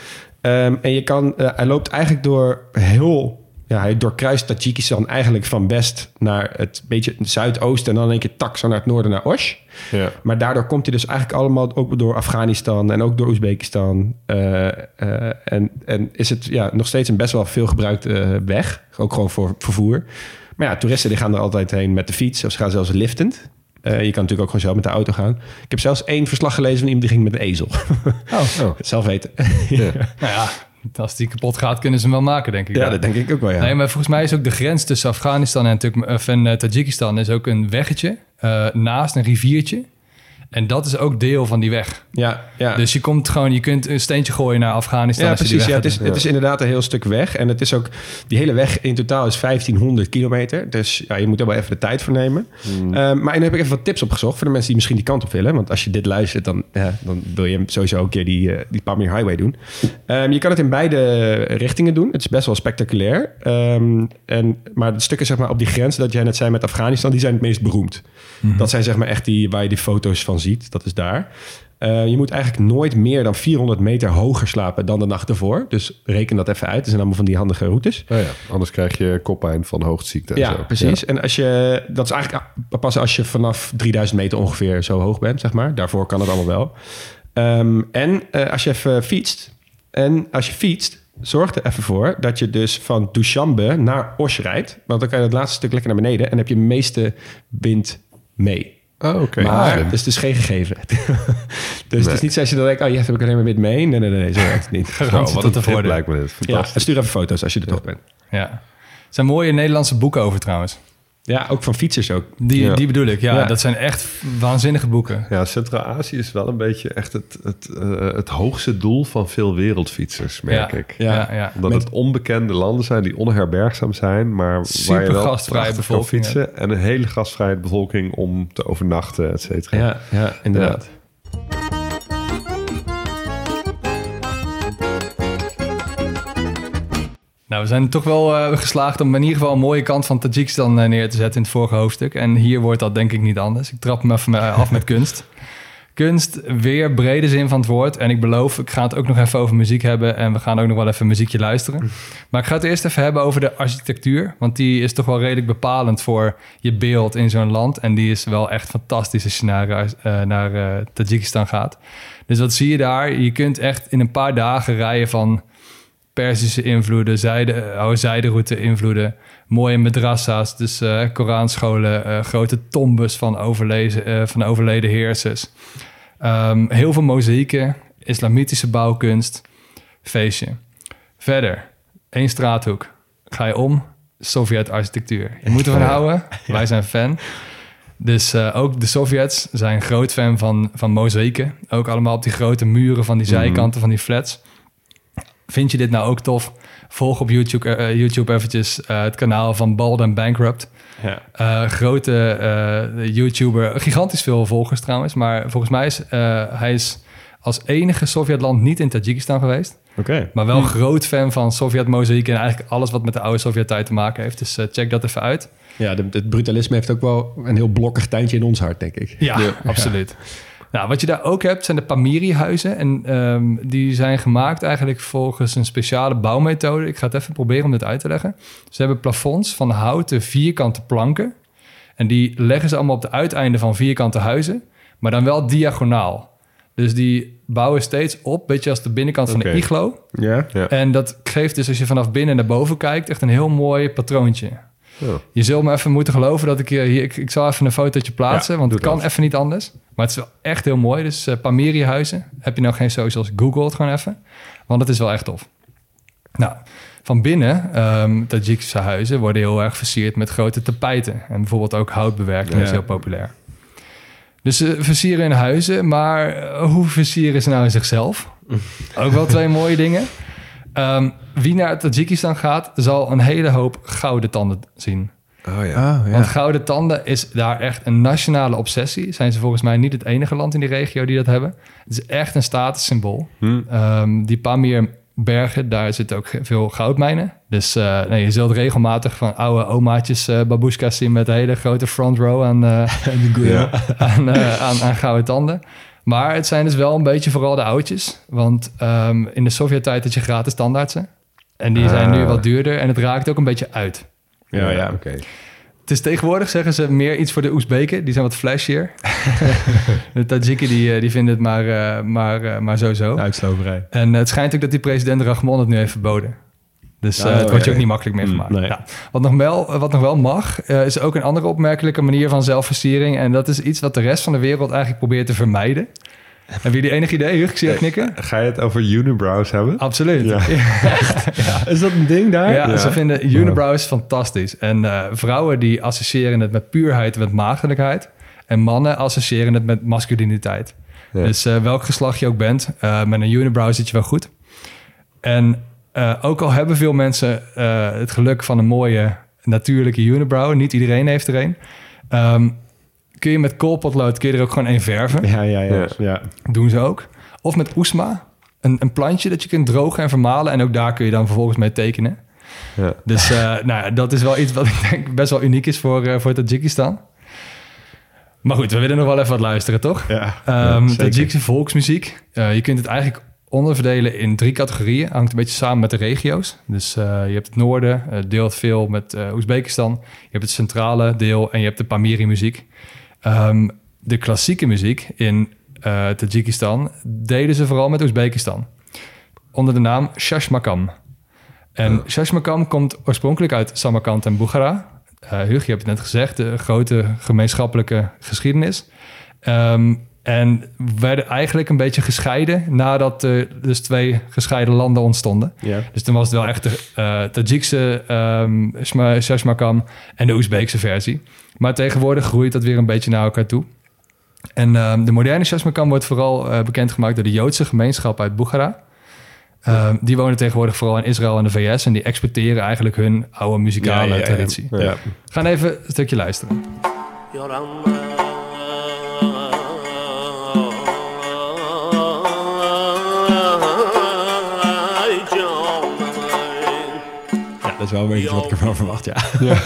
Ehm, en je kan, eh, hij loopt eigenlijk door heel, ja, hij doorkruist Tajikistan eigenlijk van west naar het beetje het zuidoosten. En dan één keer tak zo naar het noorden naar Osh. Ja. Maar daardoor komt hij dus eigenlijk allemaal ook door Afghanistan en ook door Oezbekistan. Eh, eh, en, en is het ja, nog steeds een best wel veel gebruikte weg. Ook gewoon voor vervoer. Maar ja, toeristen die gaan er altijd heen met de fiets. Of ze gaan zelfs liftend. Eh, je kan natuurlijk ook gewoon zelf met de auto gaan. Ik heb zelfs één verslag gelezen van iemand die ging met een ezel. [LAUGHS] Oh, Oh. [LAUGHS] zelf weten. [LAUGHS] Ja. nou ja, als die kapot gaat, kunnen ze hem wel maken, denk ik. ja, dan. dat denk ik ook wel, ja. Nee, maar volgens mij is ook de grens tussen Afghanistan en, of en, eh, Tajikistan is ook een weggetje eh, naast een riviertje. En dat is ook deel van die weg. ja, ja. Dus je komt gewoon, je kunt een steentje gooien naar Afghanistan. Ja, als je die precies. Ja, het, is, het is inderdaad een heel stuk weg. En het is ook, die hele weg in totaal is 1500 kilometer. Dus ja, je moet er wel even de tijd voor nemen. Hmm. Eh, maar en heb ik even wat tips opgezocht voor de mensen die misschien die kant op willen. Want als je dit luistert, dan, ja, dan wil je sowieso een keer die, eh, die Pamir Highway doen. Ehm, je kan het in beide richtingen doen. Het is best wel spectaculair. Ehm, en, maar de stukken zeg maar, op die grens, dat jij net zei met Afghanistan, die zijn het meest beroemd. Dat zijn zeg maar echt die waar je die foto's van ziet. Dat is daar. Eh, je moet eigenlijk nooit meer dan 400 meter hoger slapen dan de nacht ervoor. Dus reken dat even uit. Het zijn allemaal van die handige routes. Oh ja, anders krijg je koppijn van hoogteziekte. en Ja, zo. precies. En als je, dat is eigenlijk pas als je vanaf 3000 meter ongeveer zo hoog bent, zeg maar. Daarvoor kan het allemaal wel. Ehm, en eh, als je even fietst, en als je fietst, zorg er even voor dat je dus van Dushanbe naar Osh rijdt. Want dan kan je het laatste stuk lekker naar beneden en heb je de meeste wind mee. Oh, oké. Maar Slim. het is dus geen gegeven. [LAUGHS] dus het is niet zo als je dan denkt, oh, yes, heb ik alleen maar wit mee. Nee, nee, nee, nee zo werkt het niet. [LAUGHS] Oh, Garantie wat een tip voordeel. lijkt me dit. Ja, Fantastisch. en stuur even foto's als je er toch bent. Ja. Er zijn mooie Nederlandse boeken over trouwens. Ja, ook van fietsers ook. Die, Ja. die bedoel ik, ja, Ja. Dat zijn echt waanzinnige boeken. Ja, Centraal-Azië is wel een beetje echt het, het, eh, het hoogste doel van veel wereldfietsers, merk ja. ik. Ja, Ja. ja. Omdat Met- het onbekende landen zijn die onherbergzaam zijn, maar waar Super je wel gastvrije kan fietsen. En een hele gastvrije bevolking om te overnachten, et cetera. Ja, ja inderdaad. Nou, we zijn toch wel eh, geslaagd om in ieder geval een mooie kant van Tajikistan eh, neer te zetten in het vorige hoofdstuk. En hier wordt dat denk ik niet anders. Ik trap hem even eh, af met kunst. [LAUGHS] Kunst, weer brede zin van het woord. En ik beloof, ik ga het ook nog even over muziek hebben. En we gaan ook nog wel even muziekje luisteren. [LAUGHS] Maar ik ga het eerst even hebben over de architectuur. Want die is toch wel redelijk bepalend voor je beeld in zo'n land. En die is wel echt fantastisch als je naar, eh, naar Tajikistan gaat. Dus wat zie je daar? Je kunt echt in een paar dagen rijden van Persische invloeden, zijde, eh, oude zijderoute invloeden, mooie madrassa's, dus eh Koranscholen, eh, grote tombes van, overlezen, eh, van overleden heersers. Ehm, heel veel mozaïeken, islamitische bouwkunst, feestje. Verder, één straathoek. Ga je om, Sovjet-architectuur. Je moet ervan houden, wij zijn fan. Dus ook de Sovjets zijn groot fan van, van mozaïeken. Ook allemaal op die grote muren van die zijkanten van die flats. Vind je dit nou ook tof? Volg op YouTube, eh, YouTube eventjes eh, het kanaal van Bald and Bankrupt. Ja. Eh, grote eh, YouTuber, gigantisch veel volgers trouwens. Maar volgens mij is eh, hij is als enige Sovjetland niet in Tajikistan geweest. Oké. Maar wel groot fan van Sovjet-mozaïek en eigenlijk alles wat met de oude Sovjet-tijd te maken heeft. Dus check dat even uit. Ja, het brutalisme heeft ook wel een heel blokkig tuintje in ons hart, denk ik. Ja, absoluut. Nou, wat je daar ook hebt, zijn de Pamiri-huizen. En ehm, die zijn gemaakt eigenlijk volgens een speciale bouwmethode. Ik ga het even proberen om dit uit te leggen. Ze hebben plafonds van houten vierkante planken. En die leggen ze allemaal op de uiteinden van vierkante huizen. Maar dan wel diagonaal. Dus die bouwen steeds op, beetje als de binnenkant van de iglo. Ja? Ja. En dat geeft dus als je vanaf binnen naar boven kijkt, echt een heel mooi patroontje. Je zult me even moeten geloven dat ik hier... hier- Ik, ik zal even een fotootje plaatsen, Ja, want het kan dat. even niet anders. Maar het is wel echt heel mooi. Dus eh Pamiri-huizen. Heb je nou geen socials, google het gewoon even. Want het is wel echt tof. Nou, van binnen, ehm Tajikse huizen worden heel erg versierd met grote tapijten. En bijvoorbeeld ook houtbewerking is heel populair. Dus ze versieren hun huizen, maar eh, hoe versieren ze nou in zichzelf? [LAUGHS] ook wel twee mooie dingen. Ehm, wie naar Tajikistan gaat, zal een hele hoop gouden tanden zien. Oh ja. Oh, Want gouden tanden is daar echt een nationale obsessie. Zijn ze volgens mij niet het enige land in die regio die dat hebben. Het is echt een statussymbool. Hm. Ehm, die Pamirbergen, daar zitten ook veel goudmijnen. Dus eh, nee, je zult regelmatig van oude omaatjes babushka's zien... met een hele grote front row aan, eh, Ja. [LAUGHS] aan, aan, aan gouden tanden. Maar het zijn dus wel een beetje vooral de oudjes. Want ehm, in de Sovjet-tijd had je gratis tandartsen. En die zijn nu Ah. wat duurder en het raakt ook een beetje uit. Ja, ja. Oké. Het is tegenwoordig, zeggen ze, meer iets voor de Oezbeken. Die zijn wat flashier. [LAUGHS] de Tajiken die, eh, die vinden het maar, eh, maar, eh, maar sowieso. Uitsloverij. En het schijnt ook dat die president Rahmon het nu heeft verboden. Dus eh, het wordt je ook niet makkelijk meer Mm, gemaakt. nee. Ja. Wat, nog wel, wat nog wel mag, eh, is ook een andere opmerkelijke manier van zelfversiering. En dat is iets wat de rest van de wereld eigenlijk probeert te vermijden. Hebben jullie enig idee, Huug? Ik zie je knikken. Ga je het over unibrows hebben? Absoluut. Ja. [LAUGHS] [LAUGHS] Is dat een ding daar? Ja, Ja. ze vinden unibrows fantastisch. En eh, vrouwen die associëren het met puurheid en met maagdelijkheid. En mannen associëren het met masculiniteit. Ja. Dus eh, welk geslacht je ook bent, eh, met een unibrow zit je wel goed. En eh, ook al hebben veel mensen eh, het geluk van een mooie natuurlijke unibrow, niet iedereen heeft er een. Ehm, kun je met koolpotlood kun je er ook gewoon één verven. Ja, ja, ja. Ja. Doen ze ook. Of met oesma, een, een plantje dat je kunt drogen en vermalen. En ook daar kun je dan vervolgens mee tekenen. Ja. Dus eh, [LAUGHS] nou ja, dat is wel iets wat ik denk best wel uniek is voor, eh voor Tajikistan. Maar goed, we willen nog wel even wat luisteren, toch? Ja, Ehm zeker. Tajikse volksmuziek. Je kunt het eigenlijk onderverdelen in drie categorieën. Hangt een beetje samen met de regio's. Dus eh, je hebt het noorden, eh, deelt veel met eh Oezbekistan. Je hebt het centrale deel en je hebt de Pamiri muziek. Ehm, de klassieke muziek in Tajikistan deden ze vooral met Oezbekistan. Onder de naam Shashmakam. En Shashmakam komt oorspronkelijk uit Samarkand en Bukhara. Hugo, je hebt het net gezegd, de grote gemeenschappelijke geschiedenis. Ehm, en werden eigenlijk een beetje gescheiden nadat er dus twee gescheiden landen ontstonden. Dus toen was het wel echt de eh Tajikse ehm Shma- Shashmakam en de Oezbeekse versie. Maar tegenwoordig groeit dat weer een beetje naar elkaar toe. En ehm, de moderne Shashmakam wordt vooral eh, bekendgemaakt door de Joodse gemeenschap uit Bukhara. Ehm, die wonen tegenwoordig vooral in Israël en de VS en die exporteren eigenlijk hun oude muzikale Ja, ja, ja. traditie. Gaan even een stukje luisteren. Dat is wel een beetje wat ik ervan verwacht, ja. [LAUGHS]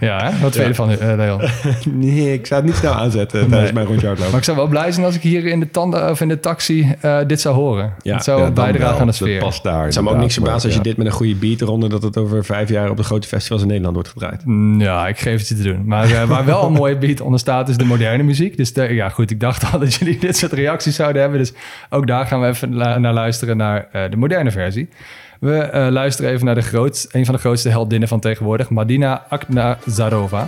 Ja, hè? wat vind je ervan, eh, Leon? [LAUGHS] Nee, ik zou het niet snel aanzetten tijdens Nee. mijn rondje hardlopen. Maar ik zou wel blij zijn als ik hier in de tanden of in de taxi eh, dit zou horen. Ja, het zou bijdragen aan de Dat sfeer. past daar. Het zou me ook niks verbazen als je dit met een goede beat eronder... dat het over vijf jaar op de grote festivals in Nederland wordt gedraaid. Mm, Ja, ik geef het je te doen. Maar eh, waar wel een mooie beat onder staat, is de moderne muziek. Dus de- ja, goed, ik dacht al dat jullie dit soort reacties zouden hebben. Dus ook daar gaan we even naar luisteren, naar eh, de moderne versie. We eh, luisteren even naar de groot, een van de grootste heldinnen van tegenwoordig, Madina Aknazarova. Zarova.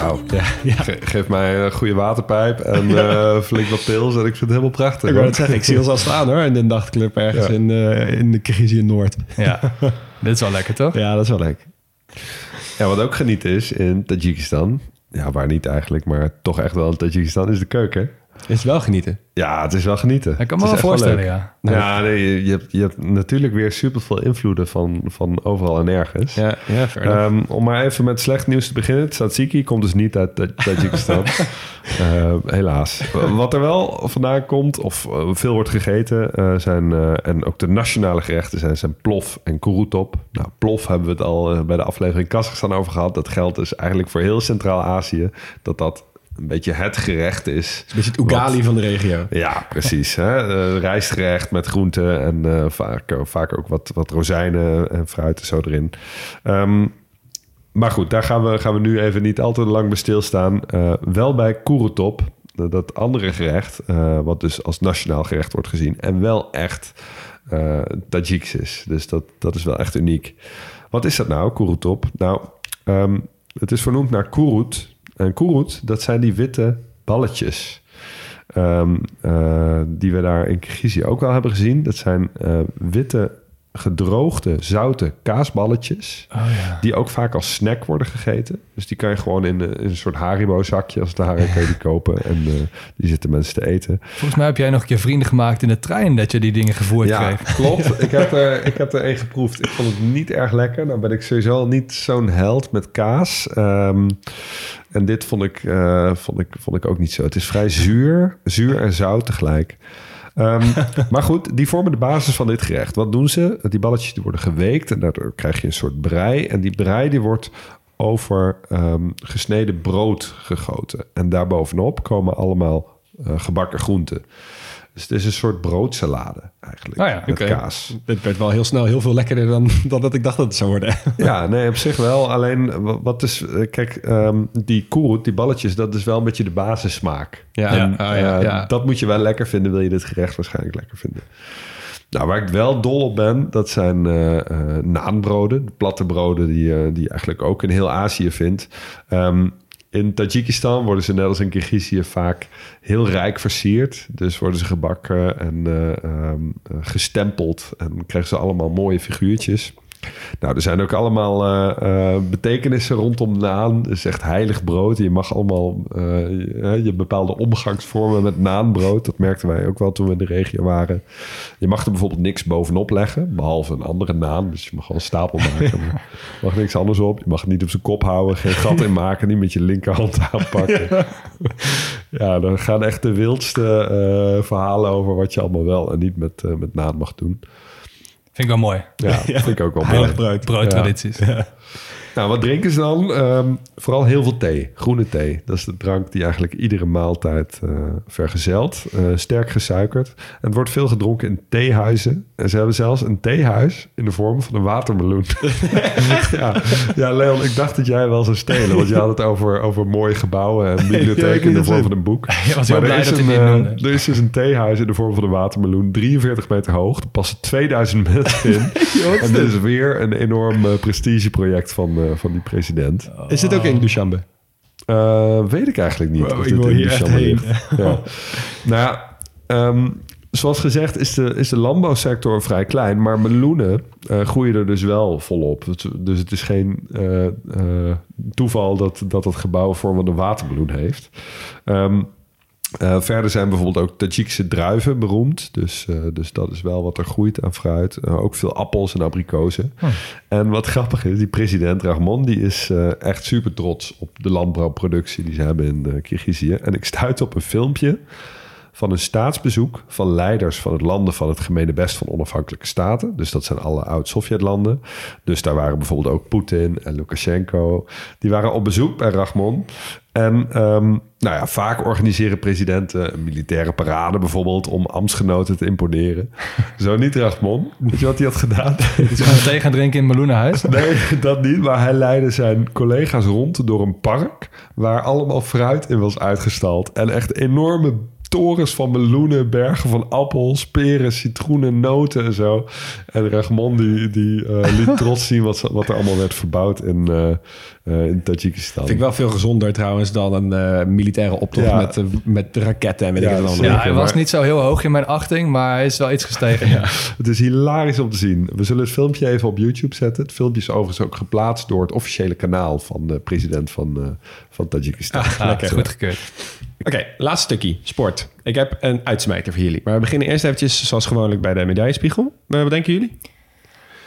Nou, ja. Geef mij een goede waterpijp en [LAUGHS] eh, flink wat pils en ik vind het helemaal prachtig. Ik wou het zeggen, ik zie ons al staan hoor, in de nachtclub ergens in, eh, in de Krizië Noord. Ja, dit is wel lekker toch? Ja, dat is wel lekker. Ja, wat ook genieten is in Tajikistan, ja, waar niet eigenlijk, maar toch echt wel in Tajikistan, is de keuken. Is het wel genieten? Ja, het is wel genieten. Ik kan me is wel voorstellen, ja. Ja, nee, je, hebt, je hebt natuurlijk weer super veel invloeden van, van overal en nergens. Ja, ja. Ehm, om maar even met slecht nieuws te beginnen. Tzatziki komt dus niet uit Ta- Tajikistan. [LAUGHS] Eh, helaas. Wat er wel vandaan komt, of eh, veel wordt gegeten, eh, zijn, eh, en ook de nationale gerechten zijn, zijn plof en kurutop. Nou, plof hebben we het al bij de aflevering Kazachstan over gehad. Dat geldt dus eigenlijk voor heel Centraal-Azië. Dat dat een beetje het gerecht is. Een beetje het Ugali van de regio. Ja, precies. Hè? Eh, rijstgerecht met groenten en eh, vaak, vaak ook wat, wat rozijnen en fruit en zo erin. Ehm, maar goed, daar gaan we, gaan we nu even niet al te lang bij stilstaan. Eh, wel bij Kurutop, dat andere gerecht, eh, wat dus als nationaal gerecht wordt gezien. En wel echt eh Tajiks is. Dus dat, dat is wel echt uniek. Wat is dat nou, Kurutop? Nou, ehm, het is vernoemd naar Kurut. En Kurut, dat zijn die witte balletjes. Ehm, eh, die we daar in Kirgizië ook wel hebben gezien. Dat zijn eh, witte, gedroogde, zoute kaasballetjes. Oh ja. Die ook vaak als snack worden gegeten. Dus die kan je gewoon in, eh, in een soort Haribo-zakje als het kan je die kopen. [LAUGHS] En eh, die zitten mensen te eten. Volgens mij heb jij nog een keer vrienden gemaakt in de trein dat je die dingen gevoerd Ja, kreeg. klopt. [LAUGHS] Ik heb, er, ik heb er één geproefd. Ik vond het niet erg lekker. Nou ben ik sowieso al niet zo'n held met kaas. Ehm, en dit vond ik, eh, vond, ik, vond ik ook niet zo. Het is vrij zuur. Zuur en zout tegelijk. Ehm, [LAUGHS] maar goed, die vormen de basis van dit gerecht. Wat doen ze? Die balletjes die worden geweekt en daardoor krijg je een soort brei. En die brei die wordt over ehm, gesneden brood gegoten. En daarbovenop komen allemaal eh, gebakken groenten. Dus het is een soort broodsalade eigenlijk. Oh ja, met kaas. Dit werd wel heel snel heel veel lekkerder dan, dan dat ik dacht dat het zou worden. [LAUGHS] Ja, nee, op zich wel. Alleen, wa- wat is... eh, Kijk, ehm, die koerut, die balletjes, dat is wel een beetje de basissmaak. Ja, En, oh ja, eh, ja. Dat moet je wel lekker vinden, wil je dit gerecht waarschijnlijk lekker vinden. Nou, waar ik wel dol op ben, dat zijn eh eh, naanbroden. De platte broden die, eh, die je eigenlijk ook in heel Azië vindt. Ehm, in Tajikistan worden ze net als in Kirgizië vaak heel rijk versierd. Dus worden ze gebakken en eh, ehm, eh, gestempeld. En krijgen ze allemaal mooie figuurtjes. Nou, er zijn ook allemaal eh, eh, betekenissen rondom naan. Het is echt heilig brood. Je mag allemaal eh, je, je bepaalde omgangsvormen met naanbrood. Dat merkten wij ook wel toen we in de regio waren. Je mag er bijvoorbeeld niks bovenop leggen, behalve een andere naan. Dus je mag gewoon een stapel maken. [LAUGHS] Je mag niks anders op. Je mag het niet op zijn kop houden, geen gat in maken, niet met je linkerhand [LAUGHS] aanpakken. Ja, dan gaan echt de wildste verhalen over wat je allemaal wel en niet met, met naan mag doen. Vind ik wel mooi. Ja, [LAUGHS] vind ik ook wel mooi. Heilig brood. Nou, wat drinken ze dan? Ehm, vooral heel veel thee. Groene thee. Dat is de drank die eigenlijk iedere maaltijd eh, vergezelt. Eh, sterk gesuikerd. En het wordt veel gedronken in theehuizen. En ze hebben zelfs een theehuis in de vorm van een watermeloen. [LAUGHS] ja. ja, Leon, ik dacht dat jij wel zou stelen. Want je had het over, over mooie gebouwen en [LAUGHS] bibliotheken in de vorm van een boek. [LAUGHS] Je was Maar blij er is dat een, noemde. Er is dus een theehuis in de vorm van een watermeloen. 43 meter hoog. Er passen 2000 mensen in. en dit is weer een enorm prestigeproject van, van die president. Is dit ook in Dushanbe? Eh, weet ik eigenlijk niet. Wow, of ik dit wil in hier echt Dushanbe heen. ligt. Ja. nou ja, ehm, zoals gezegd is de, is de landbouwsector vrij klein. Maar meloenen eh, groeien er dus wel volop. Dus het is geen eh, eh, toeval dat, dat het gebouw vorm van een watermeloen heeft. Ehm, eh, verder zijn bijvoorbeeld ook Tajikse druiven beroemd. Dus, eh, dus dat is wel wat er groeit aan fruit. Eh, ook veel appels en abrikozen. En wat grappig is, die president Rahmon... die is echt super trots op de landbouwproductie die ze hebben in Kirgizië. En ik stuit op een filmpje van een staatsbezoek... van leiders van het landen van het gemene best van onafhankelijke staten. Dus dat zijn alle oud-Sovjetlanden. Dus daar waren bijvoorbeeld ook Poetin en Lukashenko. Die waren op bezoek bij Rahmon... En ehm, nou ja, vaak organiseren presidenten een militaire parade bijvoorbeeld om ambtsgenoten te imponeren. [LAUGHS] Zo niet Rahmon. Weet je wat hij had gedaan? [LAUGHS] Dus gewoon thee gaan drinken in meloenenhuis. Nee, dat niet. Maar hij leidde zijn collega's rond door een park waar allemaal fruit in was uitgestald. En echt enorme torens van meloenen, bergen van appels, peren, citroenen, noten en zo. En Rahmon die, die eh, liet [LAUGHS] trots zien wat, ze- wat er allemaal werd verbouwd in, eh eh, in Tajikistan. Vind ik wel veel gezonder trouwens dan een eh, militaire optocht Ja. met, met raketten en weet Ja, ik allemaal. Ja, hij was niet zo heel hoog in mijn achting, maar hij is wel iets gestegen. Ja. Het is hilarisch om te zien. We zullen het filmpje even op YouTube zetten. Het filmpje is overigens ook geplaatst door het officiële kanaal van de president van, eh van Tajikistan. Ah, goed gekeurd. Oké, laatste stukje. Sport. Ik heb een uitsmijter voor jullie. Maar we beginnen eerst eventjes zoals gewoonlijk bij de medaillespiegel. Maar wat denken jullie?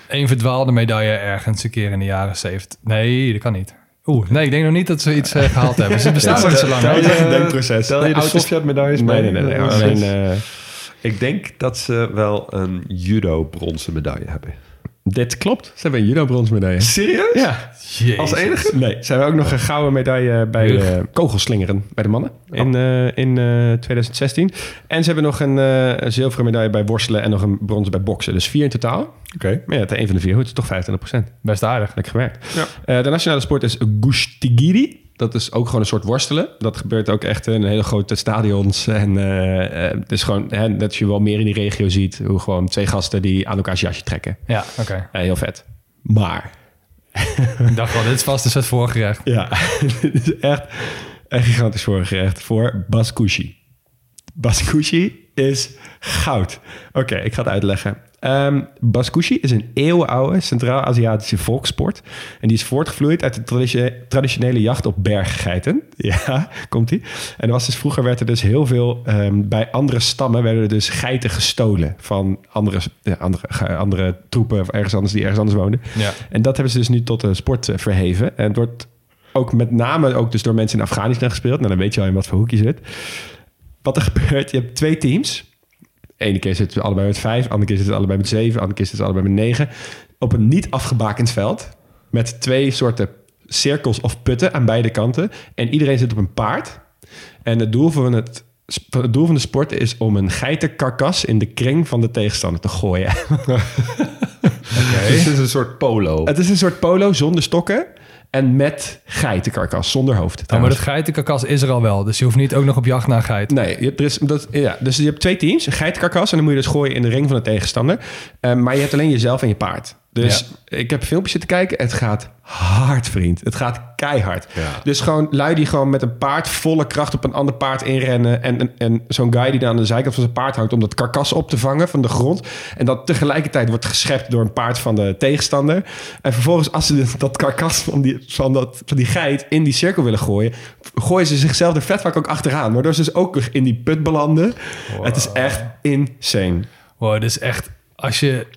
Eén verdwaalde medaille ergens een keer in de jaren 70. Nee, dat kan niet. Oeh, nee, ik denk nog niet dat ze iets eh, gehaald hebben. Ze bestaan nog niet zo lang. Tel hè? je, denkproces. Tel je Nee, de Sovjet-medailles Nee, mee? nee, nee. nee. Eh, Alleen, eh, Ik denk dat ze wel een judo bronzen medaille hebben. Dit klopt. Ze hebben een judo-brons medaille. Serieus? Ja. Als enige? Nee, ze hebben ook nog een gouden medaille bij eh, kogelslingeren bij de mannen in, eh, in eh, 2016. En ze hebben nog een, eh, een zilveren medaille bij worstelen en nog een brons bij boksen. Dus vier in totaal. Oké. Maar ja, het een van de vier, goed, het is toch 25% Best aardig. Lekker gewerkt. Ja. Eh, de nationale sport is Gushtigiri. Dat is ook gewoon een soort worstelen. Dat gebeurt ook echt in hele grote stadions. En eh, eh, het is gewoon, hè, dat je wel meer in die regio ziet. Hoe gewoon twee gasten die aan elkaars jasje trekken. Ja, oké. Eh, heel vet. Maar Ik dacht wel, dit is vast een soort voorgerecht. Ja, [LAUGHS] dit is echt een gigantisch voorgerecht voor Baskushi. Baskushi is goud. Oké, ik ga het uitleggen. Ehm Baskushi is een eeuwenoude Centraal-Aziatische volkssport. En die is voortgevloeid uit de traditionele jacht op berggeiten. [LAUGHS] Ja, komt-ie. En was dus, vroeger werd er dus heel veel... ehm, bij andere stammen werden er dus geiten gestolen... van andere, ja, andere, andere troepen of ergens anders die ergens anders woonden. Ja. En dat hebben ze dus nu tot een sport eh, verheven. En het wordt ook met name ook dus door mensen in Afghanistan gespeeld. Nou, dan weet je al in wat voor hoek je zit. Wat er gebeurt, je hebt twee teams. Ene keer zitten ze allebei met vijf, andere keer zitten ze allebei met zeven, andere keer zitten ze allebei met negen. Op een niet afgebakend veld. Met twee soorten cirkels of putten aan beide kanten. En iedereen zit op een paard. En het doel van het, het doel van de sport is om een geitenkarkas in de kring van de tegenstander te gooien. [LAUGHS] Dus het is een soort polo. Het is een soort polo zonder stokken en met geitenkarkas, zonder hoofd. Ja, maar dat geitenkarkas is er al wel. Dus je hoeft niet ook nog op jacht naar geit. Nee, er is, dat, ja, dus je hebt twee teams, een geitenkarkas en dan moet je dus gooien in de ring van de tegenstander. Eh, maar je hebt alleen jezelf en je paard. Dus ik heb filmpjes zitten kijken. Het gaat hard, vriend. Het gaat keihard. Ja. Dus gewoon lui die gewoon met een paard volle kracht op een ander paard inrennen. En, en, en zo'n guy die dan aan de zijkant van zijn paard hangt om dat karkas op te vangen van de grond. En dat tegelijkertijd wordt geschept door een paard van de tegenstander. En vervolgens, als ze [LAUGHS] dat karkas van die, van, dat, van die geit in die cirkel willen gooien, gooien ze zichzelf er vet vaak ook achteraan. Waardoor ze dus ook in die put belanden. Het is echt insane. Wow, dus echt, als je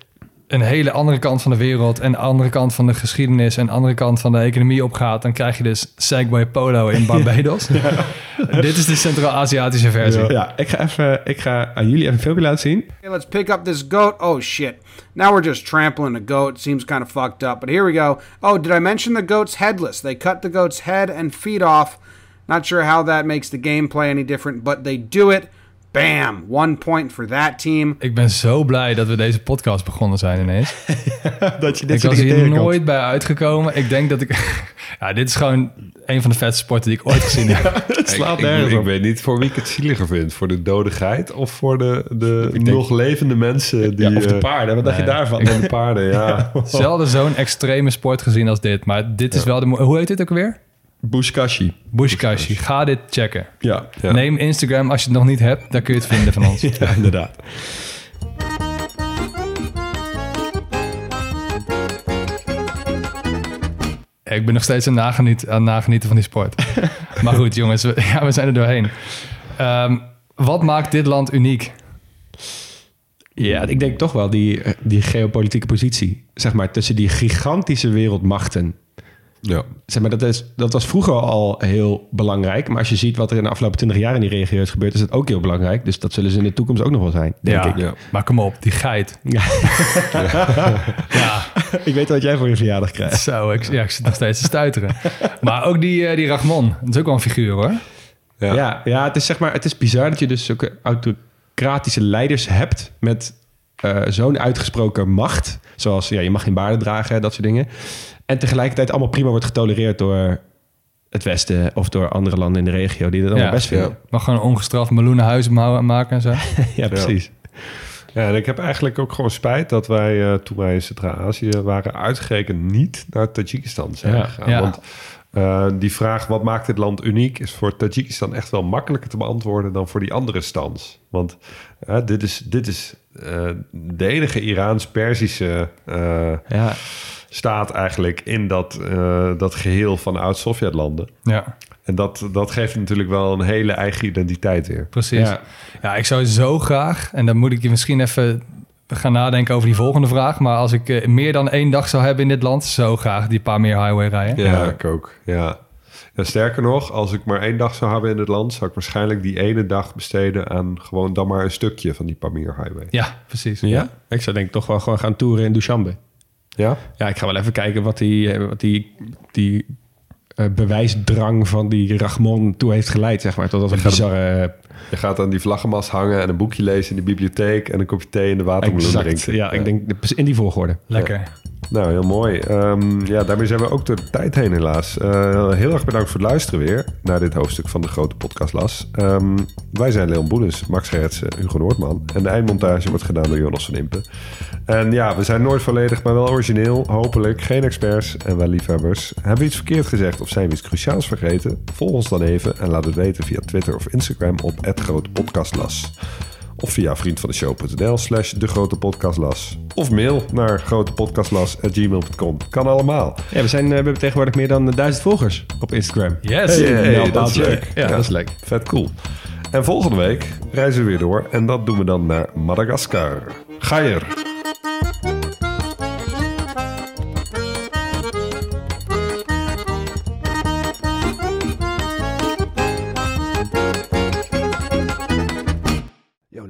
een hele andere kant van de wereld en de andere kant van de geschiedenis en de andere kant van de economie opgaat, dan krijg je dus Segway Polo in [LAUGHS] Barbados. Dit is de Centraal-Aziatische versie. Ja, ik ga, even, ik ga aan jullie even een filmpje laten zien. Okay, let's pick up this goat. Oh shit. Now we're just trampling a goat. Seems kind of fucked up. But here we go. Oh, did I mention the goat's headless? They cut the goat's head and feet off. Not sure how that makes the gameplay any different, but they do it. Bam! One point for that team. Ik ben zo blij dat we deze podcast begonnen zijn ineens. [LAUGHS] Dat je dit ik was hier nooit bij uitgekomen. Ik denk dat ik... [LAUGHS] ja, dit is gewoon een van de vetste sporten die ik ooit gezien heb. [LAUGHS] Het slaat ik, ik, ik weet niet voor wie ik het zieliger vind. Voor de dode geit of voor de, de nog levende mensen. Die, Ja, of de eh, paarden, wat dacht je nee. daarvan? en de paarden, ja. Zelden zo'n extreme sport gezien als dit. Maar dit is wel de... Hoe heet dit ook weer? Bushkashi. Bushkashi. Ga dit checken. Ja. Ja. Neem Instagram als je het nog niet hebt. Daar kun je het vinden van ons. [LAUGHS] ja, inderdaad. Ik ben nog steeds aan, nageniet, aan het nagenieten van die sport. [LAUGHS] maar goed, jongens. We, ja, we zijn er doorheen. Ehm, wat maakt dit land uniek? Ja, ik denk toch wel die, eh, die geopolitieke positie. Zeg maar, tussen die gigantische wereldmachten. Ja. Zeg maar, dat, is, dat was vroeger al heel belangrijk. Maar als je ziet wat er in de afgelopen 20 jaar in die regio is gebeurd... is het ook heel belangrijk. Dus dat zullen ze in de toekomst ook nog wel zijn, denk ja, ik. ja. maar kom op, die geit. [LAUGHS] Ja. Ja, ik weet wat jij voor je verjaardag krijgt. zo. Ik, ja, ik zit nog steeds te stuiteren. Maar ook die, eh, die Rachmon. Dat is ook wel een figuur, hoor. Ja. Ja, ja, het, is zeg maar, het is bizar dat je dus zulke autocratische leiders hebt... met eh, zo'n uitgesproken macht. Zoals, ja, je mag geen baarden dragen, dat soort dingen. En tegelijkertijd allemaal prima wordt getolereerd door het Westen... of door andere landen in de regio die dat allemaal Ja, best vinden. ja. Mag gewoon ongestraft meloenen huizen maken en zo. [LAUGHS] Ja, precies. Ja, en ik heb eigenlijk ook gewoon spijt dat wij, eh, toen wij in Centraal-Azië waren, uitgerekend niet naar Tajikistan zijn Ja. gegaan. Ja. Want eh, die vraag, wat maakt dit land uniek, is voor Tajikistan echt wel makkelijker te beantwoorden dan voor die andere stands. Want eh, dit is, dit is eh, de enige Iraans-Persische eh, Ja, staat eigenlijk in dat, eh, dat geheel van oud-Sovjetlanden. Ja, En dat, dat geeft natuurlijk wel een hele eigen identiteit weer. precies. Ja. Ja. ik zou zo graag... En dan moet ik je misschien even gaan nadenken over die volgende vraag. Maar als ik meer dan één dag zou hebben in dit land... zo graag die paar meer highway rijden. Ja, ik ook. Ja. Ja. Sterker nog, als ik maar één dag zou hebben in het land, zou ik waarschijnlijk die ene dag besteden aan gewoon dan maar een stukje van die Pamir Highway. Ja, precies. ja. Ik zou denk ik toch wel gewoon gaan toeren in Dushanbe. Ja? Ja, ik ga wel even kijken wat die, eh, wat die, die eh, bewijsdrang van die Rachmon toe heeft geleid, zeg maar. Tot dat een bizarre... eh, Je gaat aan die vlaggenmast hangen en een boekje lezen in de bibliotheek en een kopje thee in de watermeloen exact. drinken. Ja, ik denk in die volgorde. Lekker. Nou, heel mooi. Ehm, ja, daarmee zijn we ook de tijd heen helaas. Eh, heel erg bedankt voor het luisteren weer naar dit hoofdstuk van de grote podcast Las. Ehm, wij zijn Leon Boenis, Max Gerritsen, Hugo Noordman. En de eindmontage wordt gedaan door Jonas van Impen. En ja, we zijn nooit volledig, maar wel origineel. Hopelijk geen experts en wel liefhebbers. Hebben we iets verkeerd gezegd of zijn we iets cruciaals vergeten? Volg ons dan even en laat het weten via Twitter of Instagram op @grotepodcastlas. Of via vriendvandeshow.nl slash de grote podcastlas. Of mail naar grotepodcastlas.gmail.com. Kan allemaal. Ja, we, zijn, eh, we hebben tegenwoordig meer dan duizend volgers op Instagram. Yes. Hey, hey, Een dat is leuk. Ja, dat is leuk. Vet cool. En volgende week reizen we weer door. En dat doen we dan naar Madagaskar. Gaier. Yo,